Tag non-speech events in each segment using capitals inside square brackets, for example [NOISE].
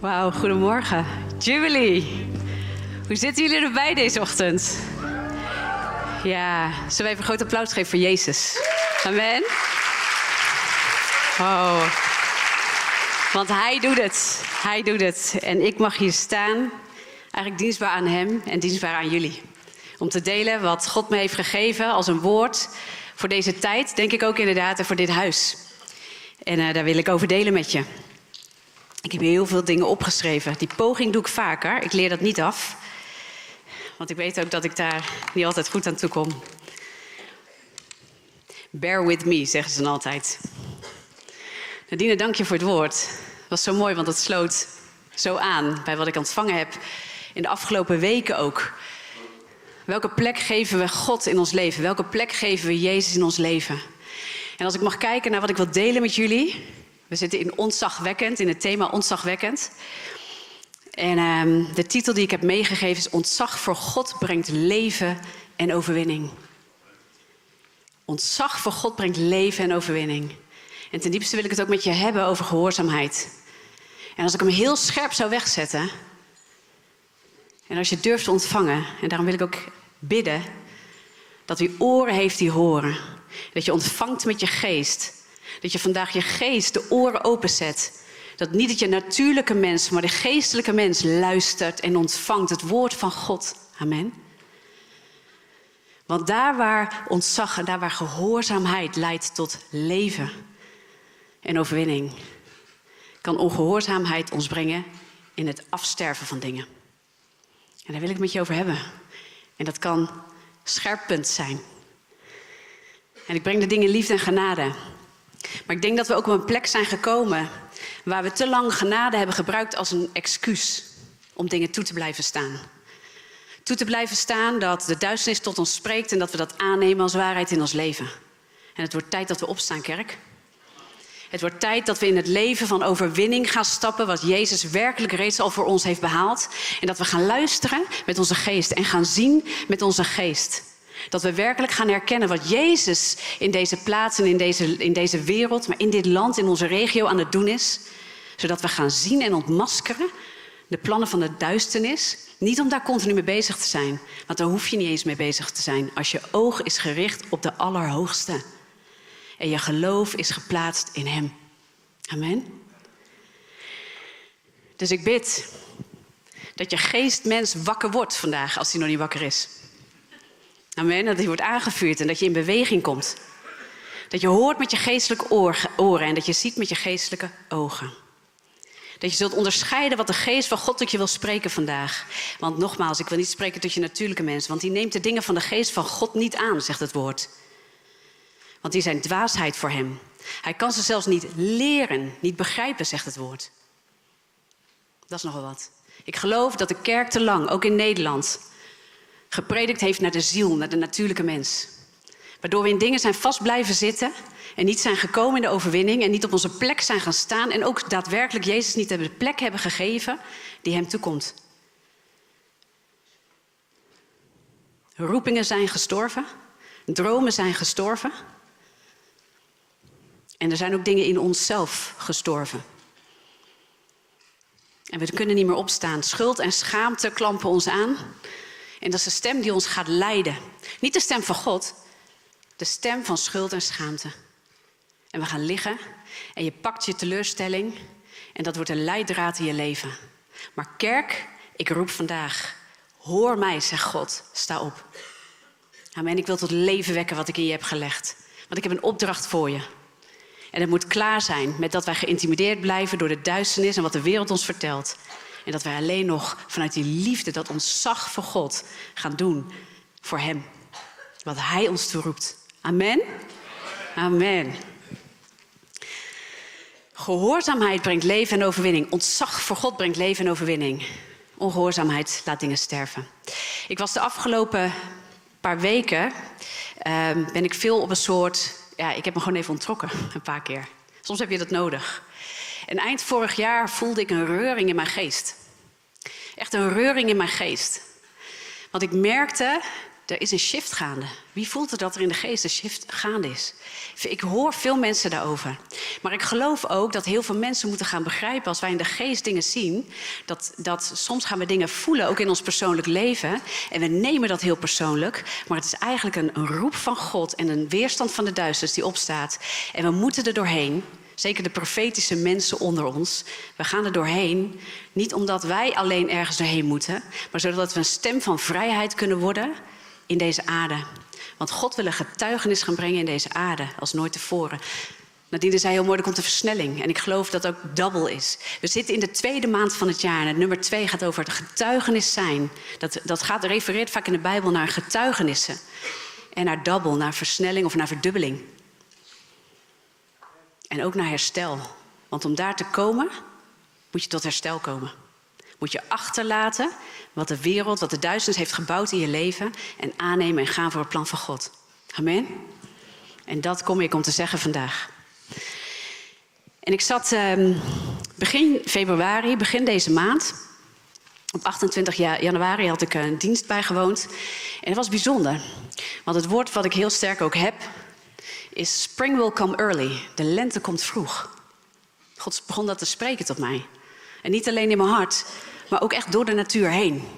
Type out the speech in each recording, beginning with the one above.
Wauw, goedemorgen. Jubilee. Hoe zitten jullie erbij deze ochtend? Ja, zullen we even een groot applaus geven voor Jezus? Amen. Oh. Want Hij doet het. Hij doet het. En ik mag hier staan, eigenlijk dienstbaar aan Hem en dienstbaar aan jullie. Om te delen wat God me heeft gegeven als een woord voor deze tijd, denk ik ook inderdaad, en voor dit huis. En uh, daar wil ik over delen met je. Ik heb heel veel dingen opgeschreven. Die poging doe ik vaker. Ik leer dat niet af. Want ik weet ook dat ik daar niet altijd goed aan toe kom. Bear with me, zeggen ze dan altijd. Nadine, dank je voor het woord. Het was zo mooi, want het sloot zo aan bij wat ik ontvangen heb in de afgelopen weken ook. Welke plek geven we God in ons leven? Welke plek geven we Jezus in ons leven? En als ik mag kijken naar wat ik wil delen met jullie. We zitten in ontzagwekkend, in het thema ontzagwekkend. En um, de titel die ik heb meegegeven is Ontzag voor God brengt leven en overwinning. Ontzag voor God brengt leven en overwinning. En ten diepste wil ik het ook met je hebben over gehoorzaamheid. En als ik hem heel scherp zou wegzetten. En als je durft te ontvangen, en daarom wil ik ook bidden, dat u oren heeft die horen. Dat je ontvangt met je geest. Dat je vandaag je geest de oren openzet. Dat niet dat je natuurlijke mens, maar de geestelijke mens luistert en ontvangt het woord van God. Amen. Want daar waar ontzag en daar waar gehoorzaamheid leidt tot leven en overwinning, kan ongehoorzaamheid ons brengen in het afsterven van dingen. En daar wil ik het met je over hebben. En dat kan scherp zijn. En ik breng de dingen liefde en genade. Maar ik denk dat we ook op een plek zijn gekomen waar we te lang genade hebben gebruikt als een excuus om dingen toe te blijven staan. Toe te blijven staan dat de duisternis tot ons spreekt en dat we dat aannemen als waarheid in ons leven. En het wordt tijd dat we opstaan, kerk. Het wordt tijd dat we in het leven van overwinning gaan stappen, wat Jezus werkelijk reeds al voor ons heeft behaald. En dat we gaan luisteren met onze geest en gaan zien met onze geest. Dat we werkelijk gaan herkennen wat Jezus in deze plaats en in deze, in deze wereld, maar in dit land, in onze regio aan het doen is. Zodat we gaan zien en ontmaskeren de plannen van de duisternis. Niet om daar continu mee bezig te zijn, want daar hoef je niet eens mee bezig te zijn. Als je oog is gericht op de Allerhoogste. En je geloof is geplaatst in Hem. Amen. Dus ik bid dat je geestmens wakker wordt vandaag als hij nog niet wakker is. Amen. Dat hij wordt aangevuurd en dat je in beweging komt. Dat je hoort met je geestelijke oren en dat je ziet met je geestelijke ogen. Dat je zult onderscheiden wat de geest van God tot je wil spreken vandaag. Want nogmaals, ik wil niet spreken tot je natuurlijke mens, want die neemt de dingen van de geest van God niet aan, zegt het woord. Want die zijn dwaasheid voor hem. Hij kan ze zelfs niet leren, niet begrijpen, zegt het woord. Dat is nogal wat. Ik geloof dat de kerk te lang, ook in Nederland, gepredikt heeft naar de ziel, naar de natuurlijke mens. Waardoor we in dingen zijn vast blijven zitten en niet zijn gekomen in de overwinning en niet op onze plek zijn gaan staan en ook daadwerkelijk Jezus niet de plek hebben gegeven die hem toekomt. Roepingen zijn gestorven, dromen zijn gestorven. En er zijn ook dingen in onszelf gestorven. En we kunnen niet meer opstaan. Schuld en schaamte klampen ons aan. En dat is de stem die ons gaat leiden. Niet de stem van God, de stem van schuld en schaamte. En we gaan liggen en je pakt je teleurstelling en dat wordt een leidraad in je leven. Maar kerk, ik roep vandaag, hoor mij, zegt God, sta op. Amen, ik wil tot leven wekken wat ik in je heb gelegd. Want ik heb een opdracht voor je. En het moet klaar zijn met dat wij geïntimideerd blijven door de duisternis en wat de wereld ons vertelt. En dat wij alleen nog vanuit die liefde, dat ons zag voor God, gaan doen voor Hem. Wat Hij ons toeroept. Amen. Amen. Gehoorzaamheid brengt leven en overwinning. Ontzag voor God brengt leven en overwinning. Ongehoorzaamheid laat dingen sterven. Ik was de afgelopen paar weken uh, ben ik veel op een soort. Ja, ik heb me gewoon even ontrokken, een paar keer. Soms heb je dat nodig. En eind vorig jaar voelde ik een reuring in mijn geest. Echt een reuring in mijn geest. Want ik merkte er is een shift gaande. Wie voelt er dat er in de geest een shift gaande is? Ik hoor veel mensen daarover. Maar ik geloof ook dat heel veel mensen moeten gaan begrijpen... als wij in de geest dingen zien... dat, dat soms gaan we dingen voelen, ook in ons persoonlijk leven... en we nemen dat heel persoonlijk... maar het is eigenlijk een, een roep van God en een weerstand van de duisters die opstaat. En we moeten er doorheen... Zeker de profetische mensen onder ons. We gaan er doorheen. Niet omdat wij alleen ergens doorheen moeten, maar zodat we een stem van vrijheid kunnen worden in deze aarde. Want God wil een getuigenis gaan brengen in deze aarde als nooit tevoren. Nadine zei heel mooi, er komt een versnelling. En ik geloof dat ook double is. We zitten in de tweede maand van het jaar. En het nummer twee gaat over het getuigenis zijn. Dat, dat gaat, refereert vaak in de Bijbel naar getuigenissen. En naar double, naar versnelling of naar verdubbeling. En ook naar herstel. Want om daar te komen, moet je tot herstel komen. Moet je achterlaten wat de wereld, wat de duisternis heeft gebouwd in je leven. En aannemen en gaan voor het plan van God. Amen. En dat kom ik om te zeggen vandaag. En ik zat eh, begin februari, begin deze maand. Op 28 januari had ik een dienst bijgewoond. En het was bijzonder. Want het woord wat ik heel sterk ook heb, is Spring will come early. De lente komt vroeg. God begon dat te spreken tot mij. En niet alleen in mijn hart, maar ook echt door de natuur heen.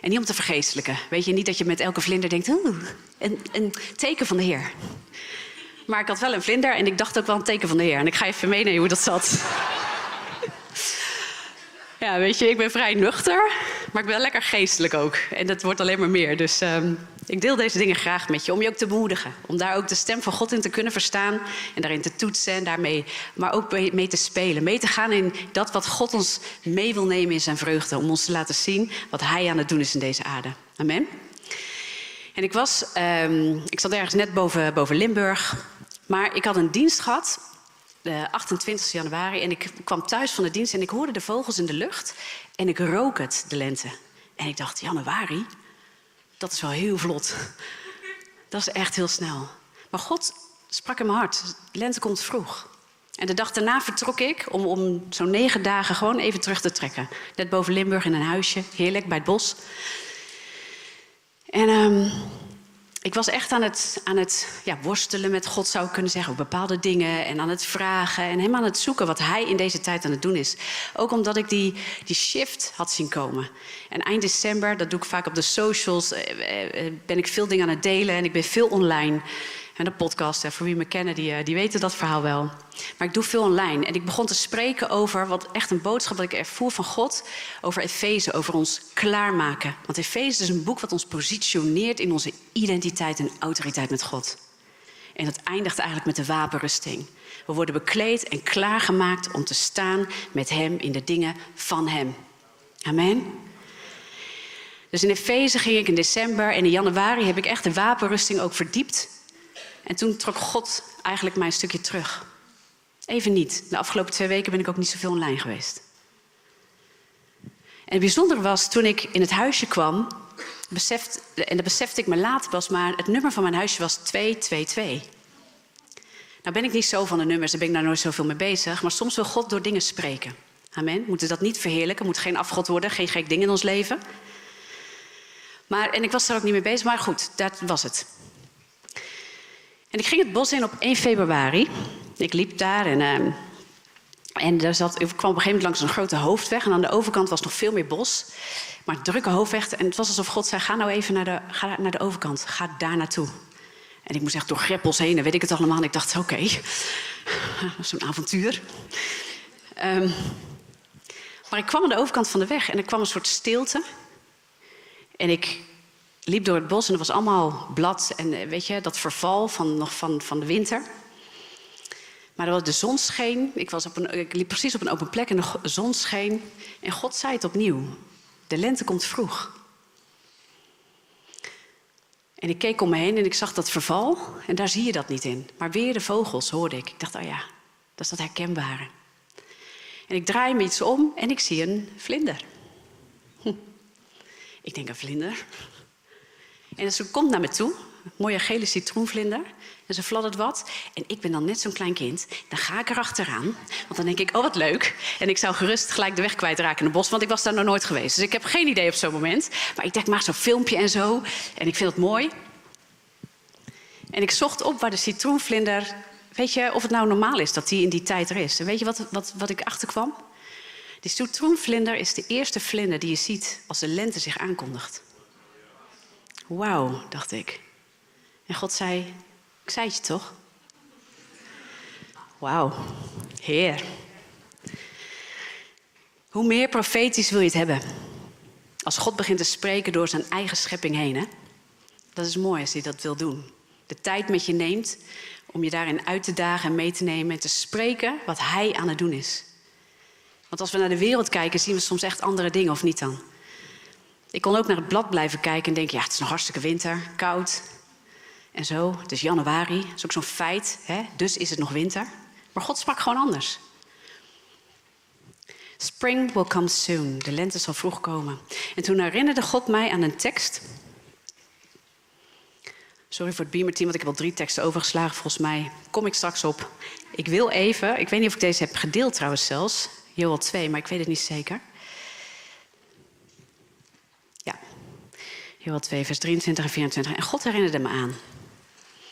En niet om te vergeestelijken. Weet je, niet dat je met elke vlinder denkt, een, een teken van de Heer. Maar ik had wel een vlinder en ik dacht ook wel een teken van de Heer. En ik ga even meenemen hoe dat zat. [LAUGHS] Ja, weet je, ik ben vrij nuchter, maar ik ben lekker geestelijk ook. En dat wordt alleen maar meer. Dus um, ik deel deze dingen graag met je om je ook te bemoedigen. Om daar ook de stem van God in te kunnen verstaan. En daarin te toetsen en daarmee, maar ook mee te spelen. Mee te gaan in dat wat God ons mee wil nemen in zijn vreugde. Om ons te laten zien wat hij aan het doen is in deze aarde. Amen. En ik was, um, ik zat ergens net boven, boven Limburg. Maar ik had een dienst gehad de 28 januari. En ik kwam thuis van de dienst en ik hoorde de vogels in de lucht. En ik rook het, de lente. En ik dacht, januari? Dat is wel heel vlot. Dat is echt heel snel. Maar God sprak in mijn hart. Lente komt vroeg. En de dag daarna vertrok ik om, om zo'n negen dagen gewoon even terug te trekken. Net boven Limburg in een huisje, heerlijk bij het bos. En um, ik was echt aan het, aan het ja, worstelen met God, zou ik kunnen zeggen, op bepaalde dingen. En aan het vragen en helemaal aan het zoeken wat Hij in deze tijd aan het doen is. Ook omdat ik die, die shift had zien komen. En eind december, dat doe ik vaak op de socials, eh, eh, ben ik veel dingen aan het delen en ik ben veel online. En de podcast, voor wie me kennen, die, eh, die weten dat verhaal wel. Maar ik doe veel online. En ik begon te spreken over wat echt een boodschap dat ik ervoer van God. Over Efeze, over ons klaarmaken. Want Efeze is een boek wat ons positioneert in onze identiteit en autoriteit met God. En dat eindigt eigenlijk met de wapenrusting. We worden bekleed en klaargemaakt om te staan met Hem in de dingen van Hem. Amen. Dus in Efeze ging ik in december en in januari heb ik echt de wapenrusting ook verdiept. En toen trok God eigenlijk mij een stukje terug. Even niet. De afgelopen twee weken ben ik ook niet zoveel online geweest. En het bijzondere was, toen ik in het huisje kwam, beseft, en dat besefte ik me later pas, maar het nummer van mijn huisje was 222. Nou ben ik niet zo van de nummers, daar ben ik nou nooit zoveel mee bezig, maar soms wil God door dingen spreken. Amen. We moeten dat niet verheerlijken, moet geen afgod worden, geen gek ding in ons leven. Maar, en ik was er ook niet mee bezig, maar goed, dat was het. En ik ging het bos in op 1 februari. Ik liep daar en, uh, en er zat, ik kwam op een gegeven moment langs een grote hoofdweg. En aan de overkant was nog veel meer bos. Maar drukke hoofdweg. En het was alsof God zei, ga nou even naar de, ga naar de overkant. Ga daar naartoe. En ik moest echt door greppels heen en weet ik het allemaal. En ik dacht, oké, [LAUGHS] okay. zo'n avontuur. Um, maar ik kwam aan de overkant van de weg en er kwam een soort stilte. En ik liep door het bos en er was allemaal blad en eh, weet je, dat verval van, nog van, van de winter. Maar de zon scheen. Ik, was op een, ik liep precies op een open plek en de zon scheen. En God zei het opnieuw. De lente komt vroeg. En ik keek om me heen en ik zag dat verval. En daar zie je dat niet in. Maar weer de vogels hoorde ik. Ik dacht, oh ja, dat is dat herkenbare. En ik draai me iets om en ik zie een vlinder. Hm. Ik denk, een vlinder? En ze komt naar me toe, Een mooie gele citroenvlinder. En ze fladdert wat. En ik ben dan net zo'n klein kind. Dan ga ik er achteraan. Want dan denk ik, oh wat leuk. En ik zou gerust gelijk de weg kwijtraken in het bos. Want ik was daar nog nooit geweest. Dus ik heb geen idee op zo'n moment. Maar ik denk, maak zo'n filmpje en zo. En ik vind het mooi. En ik zocht op waar de citroenvlinder... Weet je of het nou normaal is dat die in die tijd er is? En weet je wat, wat, wat ik achterkwam? Die citroenvlinder is de eerste vlinder die je ziet als de lente zich aankondigt. Wauw, dacht ik. En God zei, ik zei het je toch? Wauw, Heer. Hoe meer profetisch wil je het hebben? Als God begint te spreken door zijn eigen schepping heen, hè? Dat is mooi als hij dat wil doen. De tijd met je neemt om je daarin uit te dagen en mee te nemen en te spreken wat hij aan het doen is. Want als we naar de wereld kijken, zien we soms echt andere dingen, of niet dan? Ik kon ook naar het blad blijven kijken en denken: ja, het is nog hartstikke winter, koud en zo. Het is januari, dat is ook zo'n feit, hè? dus is het nog winter. Maar God sprak gewoon anders. Spring will come soon. De lente zal vroeg komen. En toen herinnerde God mij aan een tekst. Sorry voor het beamerteam, want ik heb al drie teksten overgeslagen. Volgens mij kom ik straks op. Ik wil even, ik weet niet of ik deze heb gedeeld trouwens zelfs. Joel 2, maar ik weet het niet zeker. Ja, Joel 2, vers 23 en 24. En God herinnerde me aan.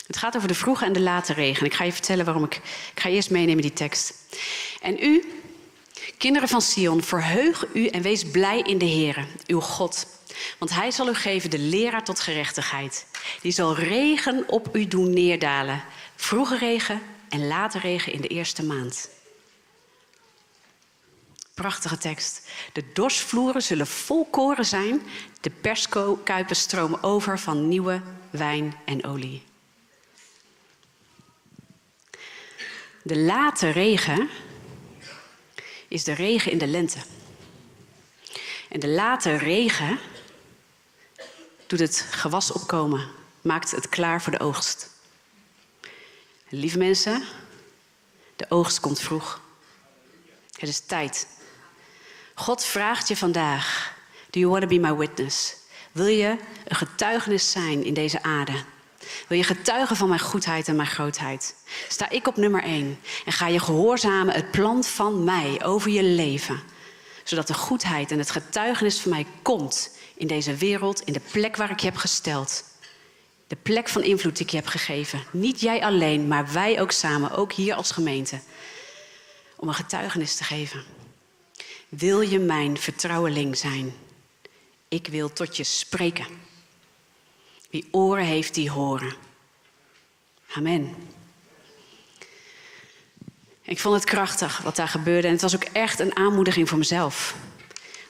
Het gaat over de vroege en de late regen. Ik ga je vertellen waarom ik. Ik ga eerst meenemen die tekst. En u, kinderen van Sion, verheug u en wees blij in de Heer, uw God. Want hij zal u geven de leraar tot gerechtigheid. Die zal regen op u doen neerdalen. Vroege regen en late regen in de eerste maand. Prachtige tekst. De dorsvloeren zullen vol koren zijn. De perskuipen stromen over van nieuwe wijn en olie. De late regen is de regen in de lente. En de late regen doet het gewas opkomen, maakt het klaar voor de oogst. Lieve mensen, de oogst komt vroeg. Het is tijd. God vraagt je vandaag: Do you want to be my witness? Wil je een getuigenis zijn in deze aarde? Wil je getuigen van mijn goedheid en mijn grootheid? Sta ik op nummer één en ga je gehoorzamen het plan van mij over je leven, zodat de goedheid en het getuigenis van mij komt in deze wereld, in de plek waar ik je heb gesteld. De plek van invloed die ik je heb gegeven. Niet jij alleen, maar wij ook samen, ook hier als gemeente. Om een getuigenis te geven. Wil je mijn vertrouweling zijn? Ik wil tot je spreken. Wie oren heeft, die horen. Amen. Ik vond het krachtig wat daar gebeurde. En het was ook echt een aanmoediging voor mezelf.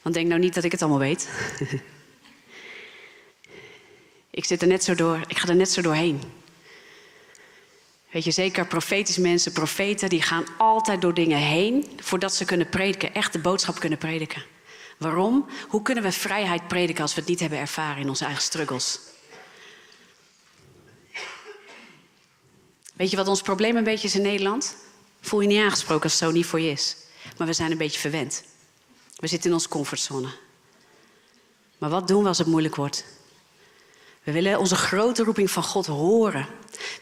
Want denk nou niet dat ik het allemaal weet. [LAUGHS] ik zit er net zo door. Ik ga er net zo doorheen. Weet je, zeker profetisch mensen, profeten, die gaan altijd door dingen heen voordat ze kunnen prediken, echt de boodschap kunnen prediken. Waarom? Hoe kunnen we vrijheid prediken als we het niet hebben ervaren in onze eigen struggles? Weet je wat ons probleem een beetje is in Nederland? Voel je niet aangesproken als het zo niet voor je is. Maar we zijn een beetje verwend. We zitten in onze comfortzone. Maar wat doen we als het moeilijk wordt? We willen onze grote roeping van God horen.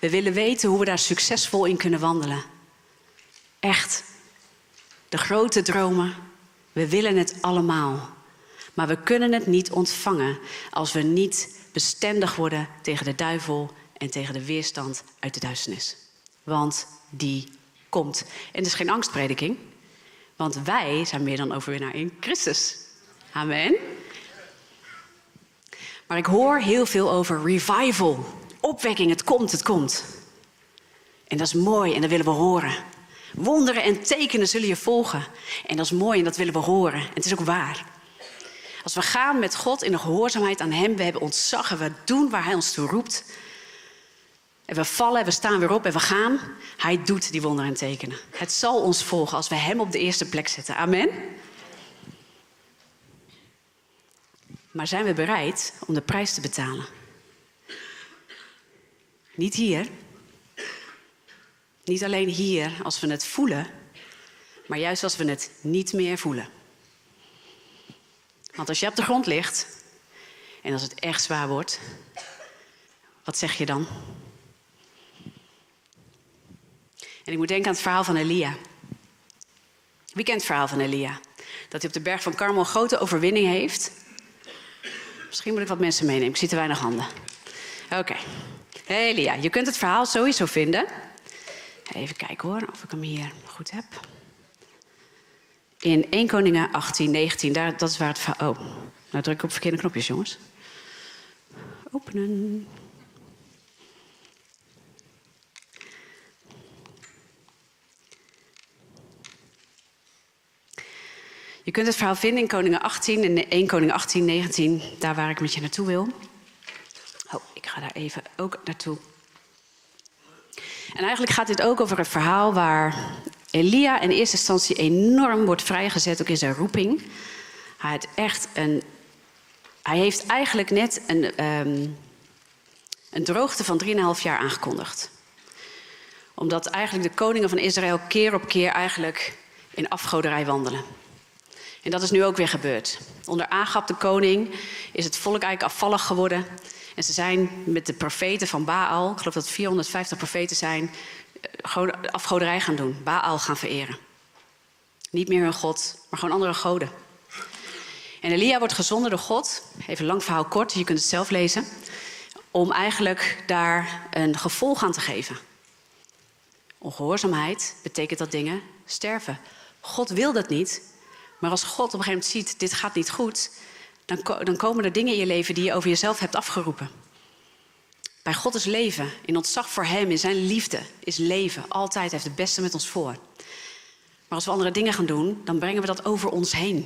We willen weten hoe we daar succesvol in kunnen wandelen. Echt. De grote dromen. We willen het allemaal. Maar we kunnen het niet ontvangen als we niet bestendig worden tegen de duivel en tegen de weerstand uit de duisternis. Want die komt. En het is geen angstprediking, want wij zijn meer dan overwinnaar in Christus. Amen. Maar ik hoor heel veel over revival. Opwekking, het komt, het komt. En dat is mooi en dat willen we horen. Wonderen en tekenen zullen je volgen. En dat is mooi en dat willen we horen. En het is ook waar. Als we gaan met God in de gehoorzaamheid aan Hem, we hebben ontzag en we doen waar Hij ons toe roept. En we vallen en we staan weer op en we gaan. Hij doet die wonderen en tekenen. Het zal ons volgen als we Hem op de eerste plek zetten. Amen. Maar zijn we bereid om de prijs te betalen? Niet hier. Niet alleen hier als we het voelen, maar juist als we het niet meer voelen. Want als je op de grond ligt en als het echt zwaar wordt, Wat zeg je dan? En ik moet denken aan het verhaal van Elia. Wie kent het verhaal van Elia? Dat hij op de berg van Carmel grote overwinning heeft. Misschien moet ik wat mensen meenemen. Ik zie te weinig handen. Oké. Elia, je kunt het verhaal sowieso vinden. Even kijken hoor, of ik hem hier goed heb. In 1 Koningen 18, 19, daar, dat is waar het verhaal... Oh, nou druk ik op verkeerde knopjes, jongens. Openen. Je kunt het verhaal vinden in Koningen 18 en 1 Koningen 18, 19, daar waar ik met je naartoe wil. Oh, ik ga daar even ook naartoe. En eigenlijk gaat dit ook over een verhaal waar Elia in eerste instantie enorm wordt vrijgezet, ook in zijn roeping. Hij, heeft echt een, hij heeft eigenlijk net een, um, een droogte van 3,5 jaar aangekondigd. Omdat eigenlijk de koningen van Israël keer op keer eigenlijk in afgoderij wandelen. En dat is nu ook weer gebeurd. Onder Agab de koning is het volk eigenlijk afvallig geworden. En ze zijn met de profeten van Baal, ik geloof dat het 450 profeten zijn, eh, afgoderij gaan doen. Baal gaan vereren. Niet meer hun God, maar gewoon andere goden. En Elia wordt gezonden door God, even lang verhaal kort, je kunt het zelf lezen, om eigenlijk daar een gevolg aan te geven. Ongehoorzaamheid betekent dat dingen sterven. God wil dat niet, maar als God op een gegeven moment ziet, dit gaat niet goed, dan, dan komen er dingen in je leven die je over jezelf hebt afgeroepen. Bij God is leven, in ontzag voor Hem, in Zijn liefde is leven. Altijd heeft het beste met ons voor. Maar als we andere dingen gaan doen, dan brengen we dat over ons heen.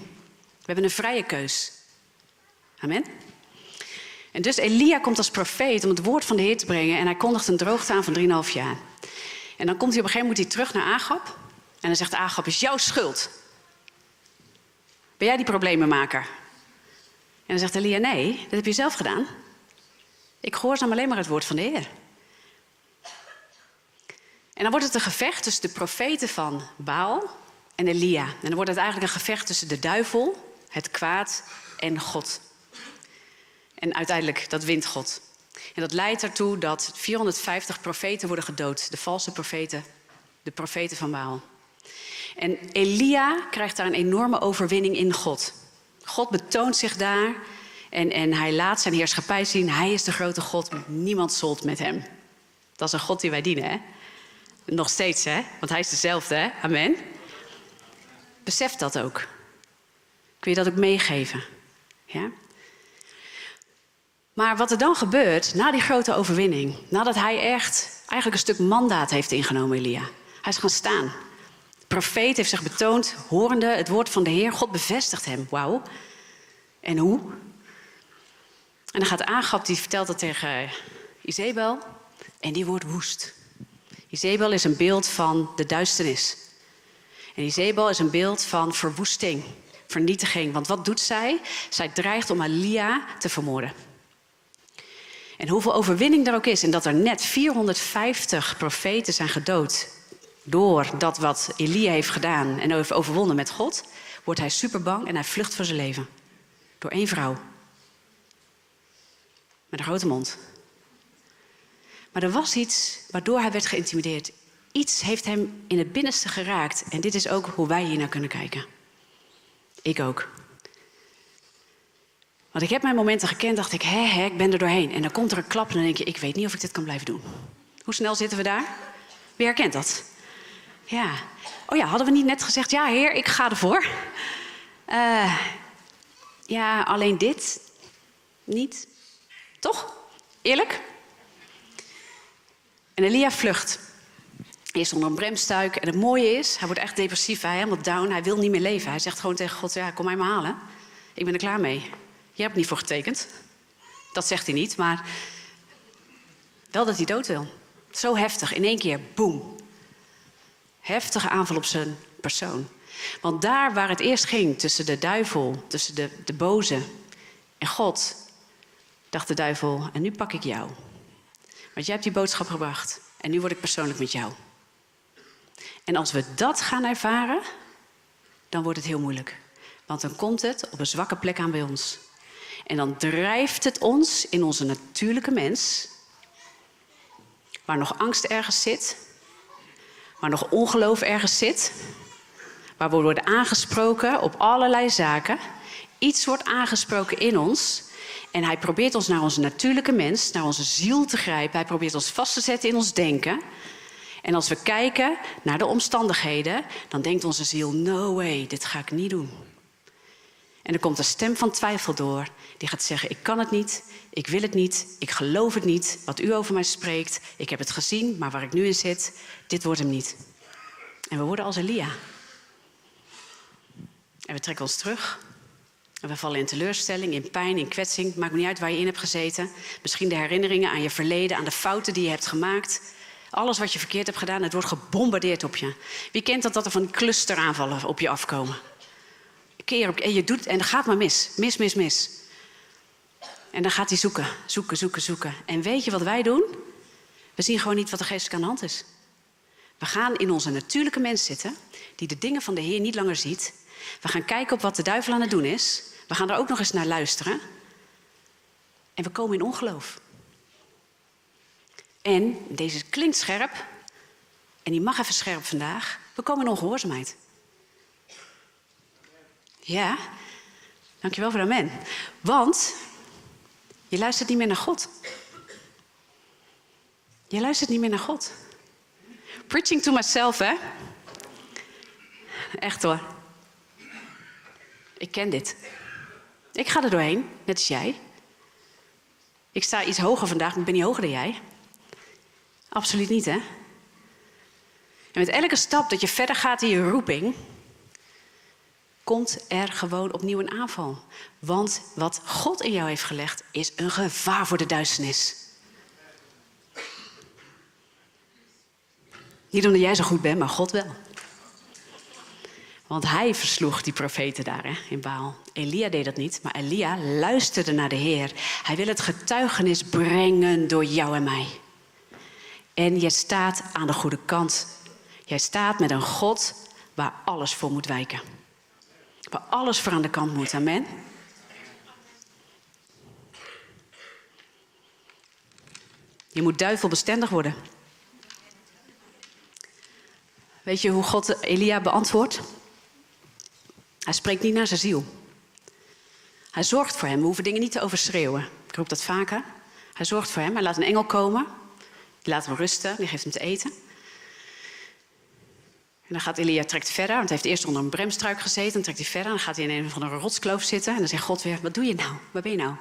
We hebben een vrije keus. Amen. En dus Elia komt als profeet om het woord van de Heer te brengen en hij kondigt een droogte aan van 3,5 jaar. En dan komt hij op een gegeven moment terug naar Agap en dan zegt Agap, is jouw schuld. Ben jij die problemenmaker? En dan zegt Elia, nee, dat heb je zelf gedaan. Ik gehoorzaam alleen maar het woord van de Heer. En dan wordt het een gevecht tussen de profeten van Baal en Elia. En dan wordt het eigenlijk een gevecht tussen de duivel, het kwaad en God. En uiteindelijk, dat wint God. En dat leidt ertoe dat 450 profeten worden gedood. De valse profeten, de profeten van Baal. En Elia krijgt daar een enorme overwinning in God. God betoont zich daar en, en hij laat zijn heerschappij zien. Hij is de grote God, niemand zolt met hem. Dat is een God die wij dienen, hè? Nog steeds, hè? Want hij is dezelfde, hè? Amen. Besef dat ook. Kun je dat ook meegeven? Ja? Maar wat er dan gebeurt, na die grote overwinning, nadat hij echt eigenlijk een stuk mandaat heeft ingenomen, Elia. Hij is gaan staan profeet heeft zich betoond, horende het woord van de Heer. God bevestigt hem. Wauw. En hoe? En dan gaat Agap, die vertelt dat tegen Izebel. En die wordt woest. Izebel is een beeld van de duisternis. En Izebel is een beeld van verwoesting, vernietiging. Want wat doet zij? Zij dreigt om Alia te vermoorden. En hoeveel overwinning er ook is, en dat er net 450 profeten zijn gedood door dat wat Elia heeft gedaan en heeft overwonnen met God, wordt hij super bang en hij vlucht voor zijn leven. Door één vrouw. Met een grote mond. Maar er was iets waardoor hij werd geïntimideerd. Iets heeft hem in het binnenste geraakt. En dit is ook hoe wij hier naar kunnen kijken. Ik ook. Want ik heb mijn momenten gekend, dacht ik, hè, hè, ik ben er doorheen. En dan komt er een klap en dan denk je, ik weet niet of ik dit kan blijven doen. Hoe snel zitten we daar? Wie herkent dat? Ja. Oh ja, hadden we niet net gezegd, ja heer, ik ga ervoor. Uh, ja, alleen dit niet. Toch? Eerlijk? En Elia vlucht. Eerst onder een bremstuik. En het mooie is, hij wordt echt depressief. Hij helemaal down. Hij wil niet meer leven. Hij zegt gewoon tegen God, ja, kom mij maar halen. Ik ben er klaar mee. Je hebt niet voor getekend. Dat zegt hij niet, maar wel dat hij dood wil. Zo heftig, in één keer, boem heftige aanval op zijn persoon. Want daar waar het eerst ging tussen de duivel, tussen de, de boze en God, dacht de duivel, en nu pak ik jou. Want jij hebt die boodschap gebracht en nu word ik persoonlijk met jou. En als we dat gaan ervaren, dan wordt het heel moeilijk. Want dan komt het op een zwakke plek aan bij ons. En dan drijft het ons in onze natuurlijke mens waar nog angst ergens zit, waar nog ongeloof ergens zit, waar we worden aangesproken op allerlei zaken. Iets wordt aangesproken in ons en hij probeert ons naar onze natuurlijke mens, naar onze ziel te grijpen. Hij probeert ons vast te zetten in ons denken. En als we kijken naar de omstandigheden, dan denkt onze ziel: no way, dit ga ik niet doen. En er komt een stem van twijfel door. Die gaat zeggen: Ik kan het niet, ik wil het niet, ik geloof het niet. Wat u over mij spreekt, ik heb het gezien, maar waar ik nu in zit, dit wordt hem niet. En we worden als Elia. En we trekken ons terug. En we vallen in teleurstelling, in pijn, in kwetsing. Maakt niet uit waar je in hebt gezeten. Misschien de herinneringen aan je verleden, aan de fouten die je hebt gemaakt. Alles wat je verkeerd hebt gedaan, het wordt gebombardeerd op je. Wie kent dat, dat er van clusteraanvallen op je afkomen? Keer op, en je doet en dan gaat maar mis. Mis, mis, mis. En dan gaat hij zoeken, zoeken, zoeken, zoeken. En weet je wat wij doen? We zien gewoon niet wat er geestelijk aan de hand is. We gaan in onze natuurlijke mens zitten, die de dingen van de Heer niet langer ziet. We gaan kijken op wat de duivel aan het doen is. We gaan er ook nog eens naar luisteren. En we komen in ongeloof. En deze klinkt scherp, en die mag even scherp vandaag. We komen in ongehoorzaamheid. Ja, dankjewel voor de amen. Want je luistert niet meer naar God. Je luistert niet meer naar God. Preaching to myself, hè? Echt hoor. Ik ken dit. Ik ga er doorheen, net als jij. Ik sta iets hoger vandaag, maar ik ben niet hoger dan jij. Absoluut niet, hè? En met elke stap dat je verder gaat in je roeping, komt er gewoon opnieuw een aanval. Want wat God in jou heeft gelegd, is een gevaar voor de duisternis. Niet omdat jij zo goed bent, maar God wel. Want hij versloeg die profeten daar hè, in Baal. Elia deed dat niet, maar Elia luisterde naar de Heer. Hij wil het getuigenis brengen door jou en mij. En je staat aan de goede kant. Jij staat met een God waar alles voor moet wijken. Alles voor aan de kant moet. Amen. Je moet duivelbestendig worden. Weet je hoe God Elia beantwoordt? Hij spreekt niet naar zijn ziel. Hij zorgt voor hem. We hoeven dingen niet te overschreeuwen. Ik roep dat vaker. Hij zorgt voor hem. Hij laat een engel komen. Die laat hem rusten. Die geeft hem te eten. En dan gaat Elia trekt verder, want hij heeft eerst onder een bremstruik gezeten. Dan trekt hij verder, dan gaat hij in een van een rotskloof zitten. En dan zegt God weer, wat doe je nou? Waar ben je nou?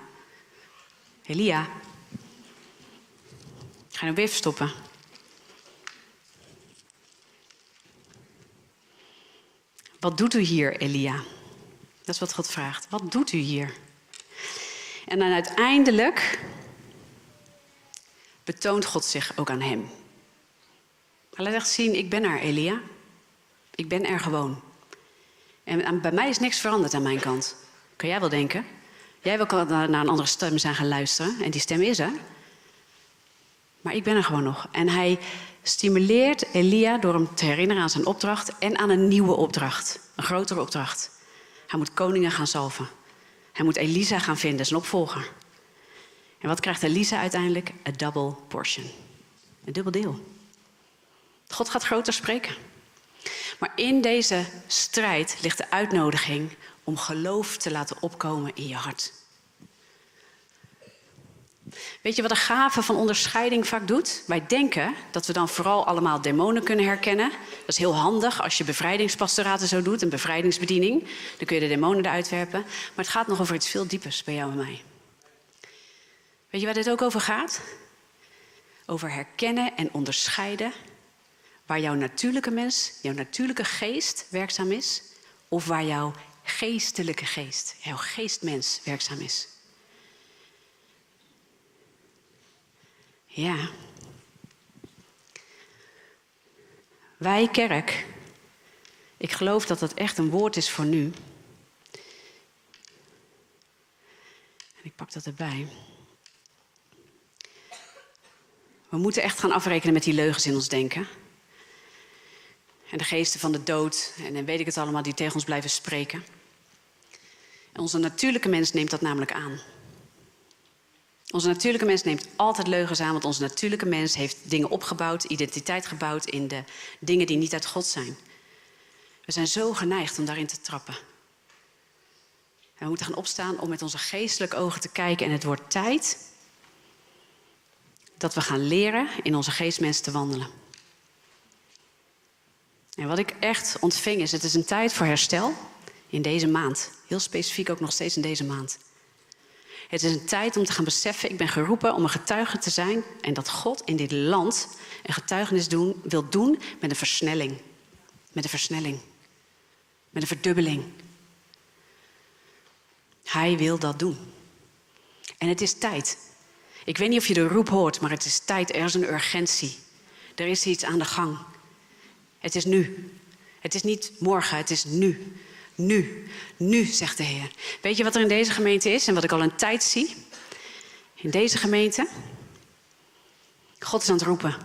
Elia, ga je nou weer verstoppen? Wat doet u hier, Elia? Dat is wat God vraagt. Wat doet u hier? En dan uiteindelijk betoont God zich ook aan hem. Hij laat echt zien, ik ben er, Elia. Ik ben er gewoon. En bij mij is niks veranderd aan mijn kant. Kan jij wel denken? Jij wil naar een andere stem zijn gaan luisteren. En die stem is er. Maar ik ben er gewoon nog. En hij stimuleert Elia door hem te herinneren aan zijn opdracht en aan een nieuwe opdracht. Een grotere opdracht. Hij moet koningen gaan zalven. Hij moet Elisa gaan vinden, zijn opvolger. En wat krijgt Elisa uiteindelijk? A double portion. Een dubbel deel. God gaat groter spreken. Maar in deze strijd ligt de uitnodiging om geloof te laten opkomen in je hart. Weet je wat de gave van onderscheiding vaak doet? Wij denken dat we dan vooral allemaal demonen kunnen herkennen. Dat is heel handig als je bevrijdingspastoraten zo doet, een bevrijdingsbediening. Dan kun je de demonen eruit werpen. Maar het gaat nog over iets veel diepers bij jou en mij. Weet je waar dit ook over gaat? Over herkennen en onderscheiden waar jouw natuurlijke mens, jouw natuurlijke geest werkzaam is, of waar jouw geestelijke geest, jouw geestmens werkzaam is. Ja. Wij kerk, ik geloof dat dat echt een woord is voor nu. En ik pak dat erbij. We moeten echt gaan afrekenen met die leugens in ons denken. En de geesten van de dood en weet ik het allemaal die tegen ons blijven spreken. En onze natuurlijke mens neemt dat namelijk aan. Onze natuurlijke mens neemt altijd leugens aan, want onze natuurlijke mens heeft dingen opgebouwd, identiteit gebouwd in de dingen die niet uit God zijn. We zijn zo geneigd om daarin te trappen. En we moeten gaan opstaan om met onze geestelijke ogen te kijken. En het wordt tijd dat we gaan leren in onze geestmens te wandelen. En wat ik echt ontving is, het is een tijd voor herstel in deze maand. Heel specifiek ook nog steeds in deze maand. Het is een tijd om te gaan beseffen, ik ben geroepen om een getuige te zijn en dat God in dit land een getuigenis doen, wil doen met een versnelling. Met een versnelling. Met een verdubbeling. Hij wil dat doen. En het is tijd. Ik weet niet of je de roep hoort, maar het is tijd. Er is een urgentie. Er is iets aan de gang. Het is nu. Het is niet morgen, het is nu. Nu, nu, zegt de Heer. Weet je wat er in deze gemeente is en wat ik al een tijd zie? In deze gemeente. God is aan het roepen.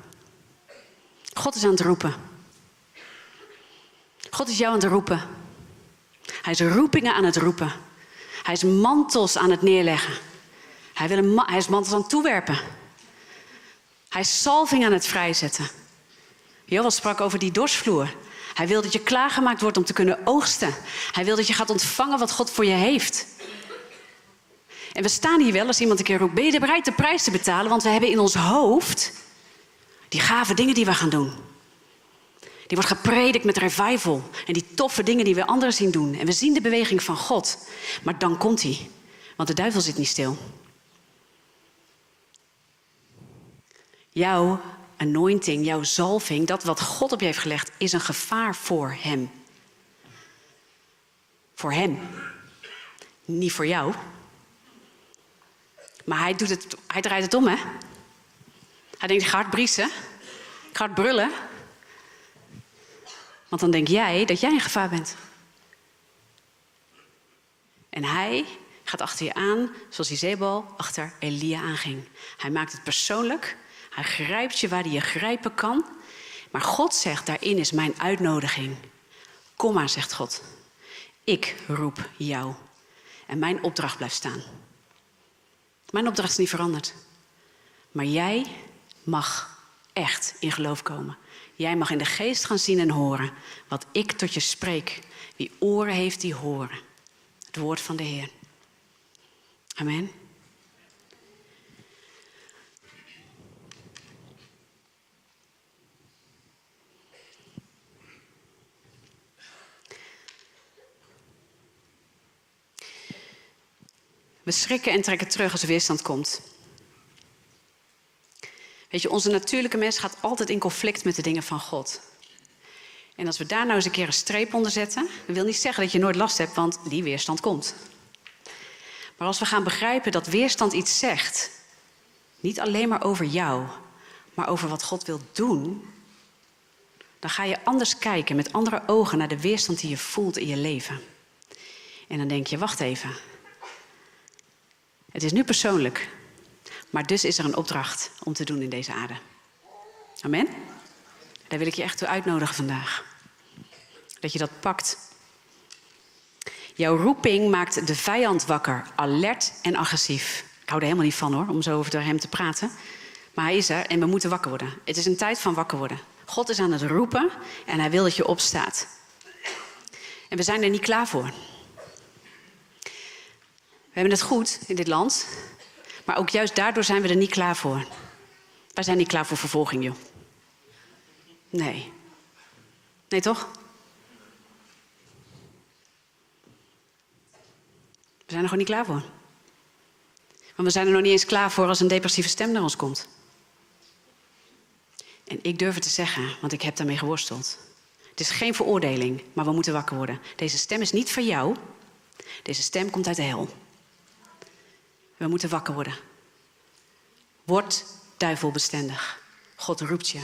God is aan het roepen. God is jou aan het roepen. Hij is roepingen aan het roepen. Hij is mantels aan het neerleggen. Hij, wil een hij is mantels aan het toewerpen. Hij is salving aan het vrijzetten. Joel sprak over die dorsvloer. Hij wil dat je klaargemaakt wordt om te kunnen oogsten. Hij wil dat je gaat ontvangen wat God voor je heeft. En we staan hier wel als iemand een keer roept: Ben je bereid de prijs te betalen? Want we hebben in ons hoofd die gave dingen die we gaan doen. Die wordt gepredikt met revival. En die toffe dingen die we anderen zien doen. En we zien de beweging van God. Maar dan komt hij. Want de duivel zit niet stil. Jouw anointing, jouw zalving, dat wat God op je heeft gelegd, is een gevaar voor Hem. Voor Hem. Niet voor jou. Maar hij, doet het, hij draait het om, hè? Hij denkt, ik ga hard briesen. Ik ga hard brullen. Want dan denk jij dat jij in gevaar bent. En hij gaat achter je aan, zoals Izebel achter Elia aanging. Hij maakt het persoonlijk. Hij grijpt je waar hij je grijpen kan. Maar God zegt, daarin is mijn uitnodiging. Kom maar, zegt God. Ik roep jou. En mijn opdracht blijft staan. Mijn opdracht is niet veranderd. Maar jij mag echt in geloof komen. Jij mag in de geest gaan zien en horen wat ik tot je spreek. Wie oren heeft, die horen. Het woord van de Heer. Amen. We schrikken en trekken terug als er weerstand komt. Weet je, onze natuurlijke mens gaat altijd in conflict met de dingen van God. En als we daar nou eens een keer een streep onder zetten, dat wil niet zeggen dat je nooit last hebt, want die weerstand komt. Maar als we gaan begrijpen dat weerstand iets zegt, niet alleen maar over jou, maar over wat God wil doen, dan ga je anders kijken met andere ogen naar de weerstand die je voelt in je leven. En dan denk je, wacht even. Het is nu persoonlijk, maar dus is er een opdracht om te doen in deze aarde. Amen? Daar wil ik je echt toe uitnodigen vandaag. Dat je dat pakt. Jouw roeping maakt de vijand wakker, alert en agressief. Ik hou er helemaal niet van hoor, om zo over hem te praten. Maar hij is er en we moeten wakker worden. Het is een tijd van wakker worden. God is aan het roepen en hij wil dat je opstaat. En we zijn er niet klaar voor. We hebben het goed in dit land, maar ook juist daardoor zijn we er niet klaar voor. Wij zijn niet klaar voor vervolging, joh. Nee. Nee, toch? We zijn er gewoon niet klaar voor. Want we zijn er nog niet eens klaar voor als een depressieve stem naar ons komt. En ik durf het te zeggen, want ik heb daarmee geworsteld. Het is geen veroordeling, maar we moeten wakker worden. Deze stem is niet van jou. Deze stem komt uit de hel. We moeten wakker worden. Word duivelbestendig. God roept je.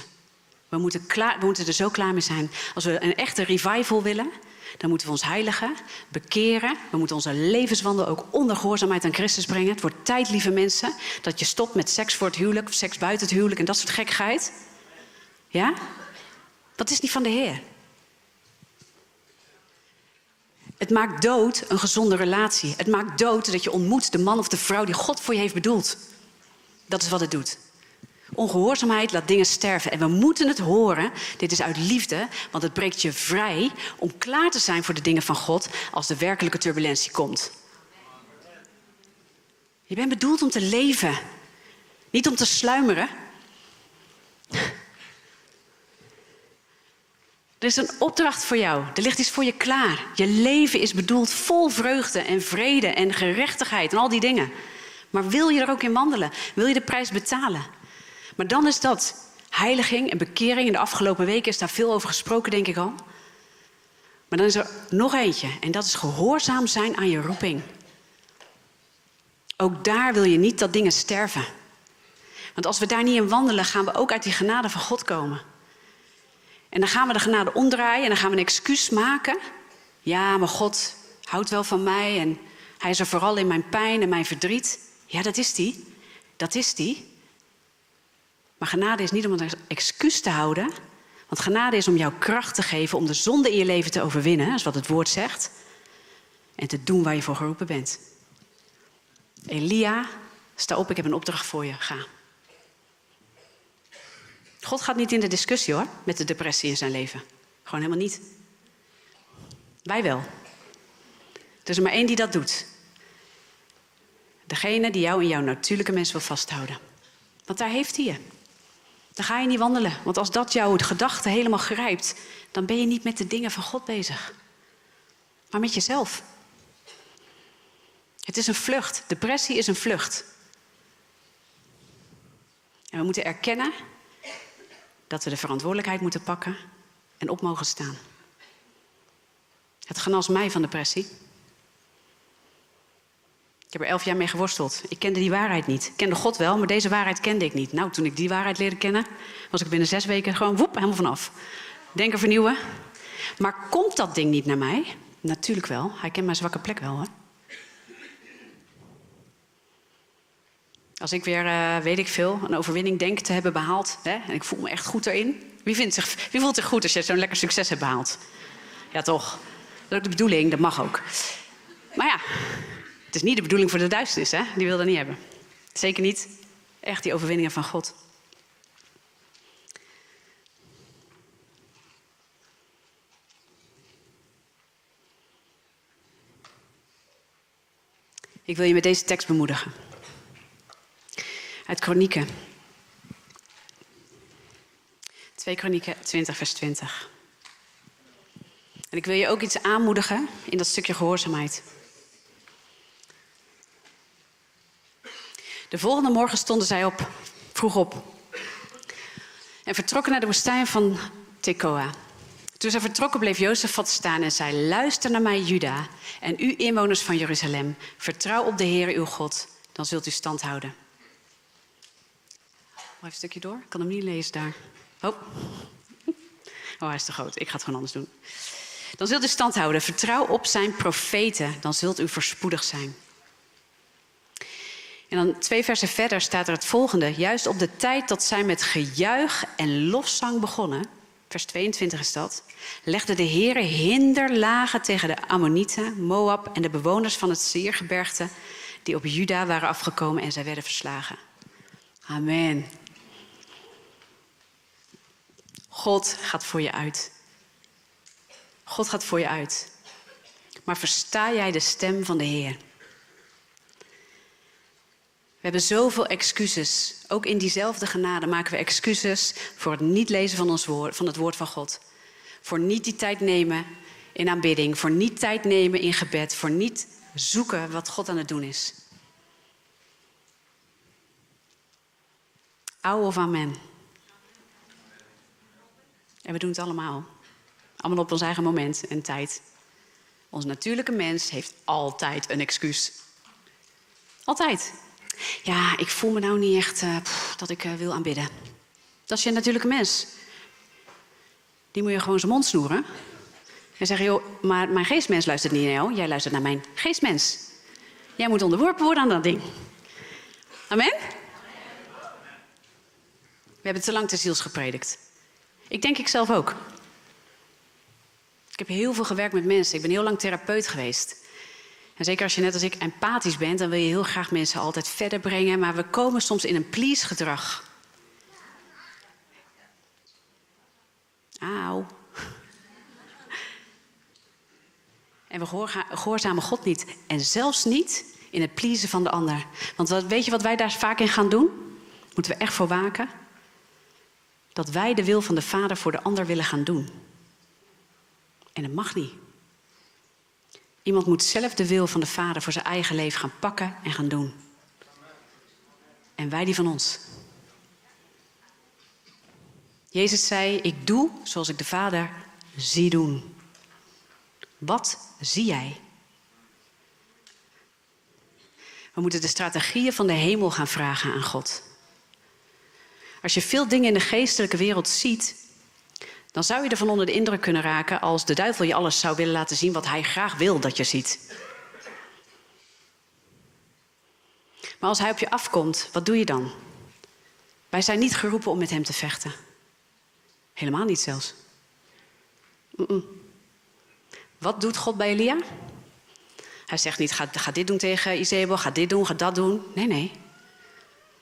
We moeten, klaar, we moeten er zo klaar mee zijn. Als we een echte revival willen, dan moeten we ons heiligen, bekeren. We moeten onze levenswandel ook onder gehoorzaamheid aan Christus brengen. Het wordt tijd, lieve mensen, dat je stopt met seks voor het huwelijk, of seks buiten het huwelijk en dat soort gekkigheid. Ja? Dat is niet van de Heer. Het maakt dood een gezonde relatie. Het maakt dood dat je ontmoet de man of de vrouw die God voor je heeft bedoeld. Dat is wat het doet. Ongehoorzaamheid laat dingen sterven. En we moeten het horen. Dit is uit liefde, want het breekt je vrij om klaar te zijn voor de dingen van God als de werkelijke turbulentie komt. Je bent bedoeld om te leven, niet om te sluimeren. Er is een opdracht voor jou. Er ligt iets voor je klaar. Je leven is bedoeld vol vreugde en vrede en gerechtigheid en al die dingen. Maar wil je er ook in wandelen? Wil je de prijs betalen? Maar dan is dat heiliging en bekering. In de afgelopen weken is daar veel over gesproken, denk ik al. Maar dan is er nog eentje. En dat is gehoorzaam zijn aan je roeping. Ook daar wil je niet dat dingen sterven. Want als we daar niet in wandelen, gaan we ook uit die genade van God komen. En dan gaan we de genade omdraaien en dan gaan we een excuus maken. Ja, maar God houdt wel van mij en hij is er vooral in mijn pijn en mijn verdriet. Ja, dat is die. Dat is die. Maar genade is niet om een excuus te houden. Want genade is om jou kracht te geven om de zonde in je leven te overwinnen. Dat is wat het woord zegt. En te doen waar je voor geroepen bent. Elia, sta op, ik heb een opdracht voor je. Ga. God gaat niet in de discussie hoor, met de depressie in zijn leven. Gewoon helemaal niet. Wij wel. Er is maar één die dat doet. Degene die jou in jouw natuurlijke mens wil vasthouden. Want daar heeft hij je. Dan ga je niet wandelen. Want als dat jouw gedachte helemaal grijpt, dan ben je niet met de dingen van God bezig. Maar met jezelf. Het is een vlucht. Depressie is een vlucht. En we moeten erkennen dat we de verantwoordelijkheid moeten pakken en op mogen staan. Het genas mij van depressie. Ik heb er elf jaar mee geworsteld. Ik kende die waarheid niet. Ik kende God wel, maar deze waarheid kende ik niet. Nou, toen ik die waarheid leerde kennen, was ik binnen zes weken gewoon woep, helemaal vanaf. Denken vernieuwen. Maar komt dat ding niet naar mij? Natuurlijk wel. Hij kent mijn zwakke plek wel. Hè? Als ik weer, uh, weet ik veel, een overwinning denk te hebben behaald. Hè, en ik voel me echt goed erin. Wie, vindt zich, wie voelt zich goed als je zo'n lekker succes hebt behaald? Ja, toch? Dat is ook de bedoeling, dat mag ook. Maar ja, het is niet de bedoeling voor de duisternis, hè? Die wil dat niet hebben. Zeker niet echt die overwinningen van God. Ik wil je met deze tekst bemoedigen uit Kronieken. 2 Kronieken 20, vers 20. En ik wil je ook iets aanmoedigen in dat stukje gehoorzaamheid. De volgende morgen stonden zij op, vroeg op. En vertrokken naar de woestijn van Tekoa. Toen zij vertrokken bleef Jozef wat staan en zei... Luister naar mij, Juda, en u inwoners van Jeruzalem. Vertrouw op de Heer uw God, dan zult u stand houden even een stukje door. Ik kan hem niet lezen daar. Oh. Oh, hij is te groot. Ik ga het gewoon anders doen. Dan zult u stand houden. Vertrouw op zijn profeten. Dan zult u voorspoedig zijn. En dan twee versen verder staat er het volgende. Juist op de tijd dat zij met gejuich en lofzang begonnen, vers 22 is dat, legde de Heere hinderlagen tegen de Ammonieten, Moab en de bewoners van het Seergebergte die op Juda waren afgekomen en zij werden verslagen. Amen. God gaat voor je uit. God gaat voor je uit. Maar versta jij de stem van de Heer? We hebben zoveel excuses. Ook in diezelfde genade maken we excuses voor het niet lezen van, ons woord, van het woord van God. Voor niet die tijd nemen in aanbidding. Voor niet tijd nemen in gebed. Voor niet zoeken wat God aan het doen is. Oude of amen. En we doen het allemaal. Allemaal op ons eigen moment en tijd. Ons natuurlijke mens heeft altijd een excuus. Altijd. Ja, ik voel me nou niet echt uh, dat ik uh, wil aanbidden. Dat is je natuurlijke mens. Die moet je gewoon zijn mond snoeren. En zeggen, joh, maar mijn geestmens luistert niet naar jou. Jij luistert naar mijn geestmens. Jij moet onderworpen worden aan dat ding. Amen? We hebben te lang te ziels gepredikt. Ik denk ik zelf ook. Ik heb heel veel gewerkt met mensen. Ik ben heel lang therapeut geweest. En zeker als je net als ik empathisch bent, dan wil je heel graag mensen altijd verder brengen. Maar we komen soms in een please-gedrag. Auw. En we gehoorzamen God niet. En zelfs niet in het pleasen van de ander. Want weet je wat wij daar vaak in gaan doen? Moeten we echt voor waken? Dat wij de wil van de Vader voor de ander willen gaan doen. En dat mag niet. Iemand moet zelf de wil van de Vader voor zijn eigen leven gaan pakken en gaan doen. En wij die van ons. Jezus zei: Ik doe zoals ik de Vader zie doen. Wat zie jij? We moeten de strategieën van de hemel gaan vragen aan God. Als je veel dingen in de geestelijke wereld ziet, dan zou je ervan onder de indruk kunnen raken als de duivel je alles zou willen laten zien wat hij graag wil dat je ziet. Maar als hij op je afkomt, wat doe je dan? Wij zijn niet geroepen om met hem te vechten. Helemaal niet zelfs. Wat doet God bij Elia? Hij zegt niet, ga, ga dit doen tegen Izebel, ga dit doen, ga dat doen. Nee, nee.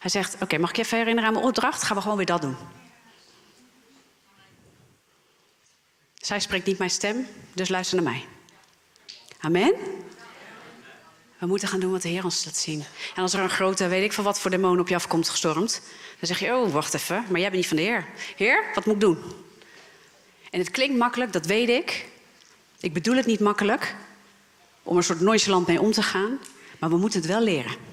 Hij zegt, oké, mag ik je even herinneren aan mijn opdracht? Gaan we gewoon weer dat doen. Zij spreekt niet mijn stem, dus luister naar mij. Amen? We moeten gaan doen wat de Heer ons laat zien. En als er een grote, weet ik van wat voor demon op je afkomt gestormd, dan zeg je, oh, wacht even, maar jij bent niet van de Heer. Heer, wat moet ik doen? En het klinkt makkelijk, dat weet ik. Ik bedoel het niet makkelijk om een soort nonchalant mee om te gaan, maar we moeten het wel leren.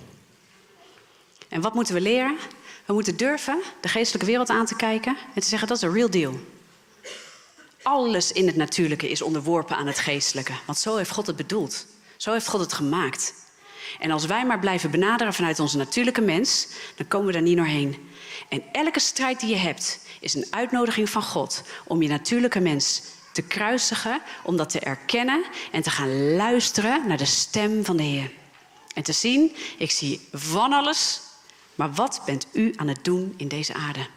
En wat moeten we leren? We moeten durven de geestelijke wereld aan te kijken en te zeggen dat is een real deal. Alles in het natuurlijke is onderworpen aan het geestelijke, want zo heeft God het bedoeld. Zo heeft God het gemaakt. En als wij maar blijven benaderen vanuit onze natuurlijke mens, dan komen we daar niet doorheen. En elke strijd die je hebt, is een uitnodiging van God om je natuurlijke mens te kruisigen, om dat te erkennen en te gaan luisteren naar de stem van de Heer. En te zien, ik zie van alles, maar wat bent u aan het doen in deze aarde?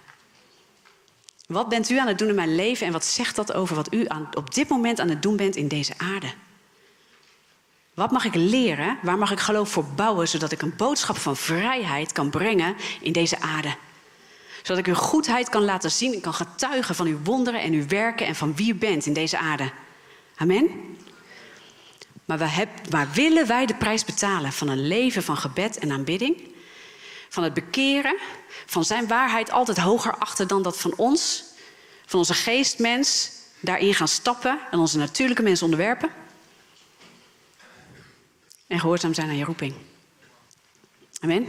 Wat bent u aan het doen in mijn leven en wat zegt dat over wat u aan, op dit moment aan het doen bent in deze aarde? Wat mag ik leren? Waar mag ik geloof voor bouwen, zodat ik een boodschap van vrijheid kan brengen in deze aarde? Zodat ik uw goedheid kan laten zien en kan getuigen van uw wonderen en uw werken en van wie u bent in deze aarde. Amen? Maar, maar willen wij de prijs betalen van een leven van gebed en aanbidding? Van het bekeren, van zijn waarheid altijd hoger achter dan dat van ons? Van onze geestmens daarin gaan stappen en onze natuurlijke mens onderwerpen? En gehoorzaam zijn aan je roeping. Amen.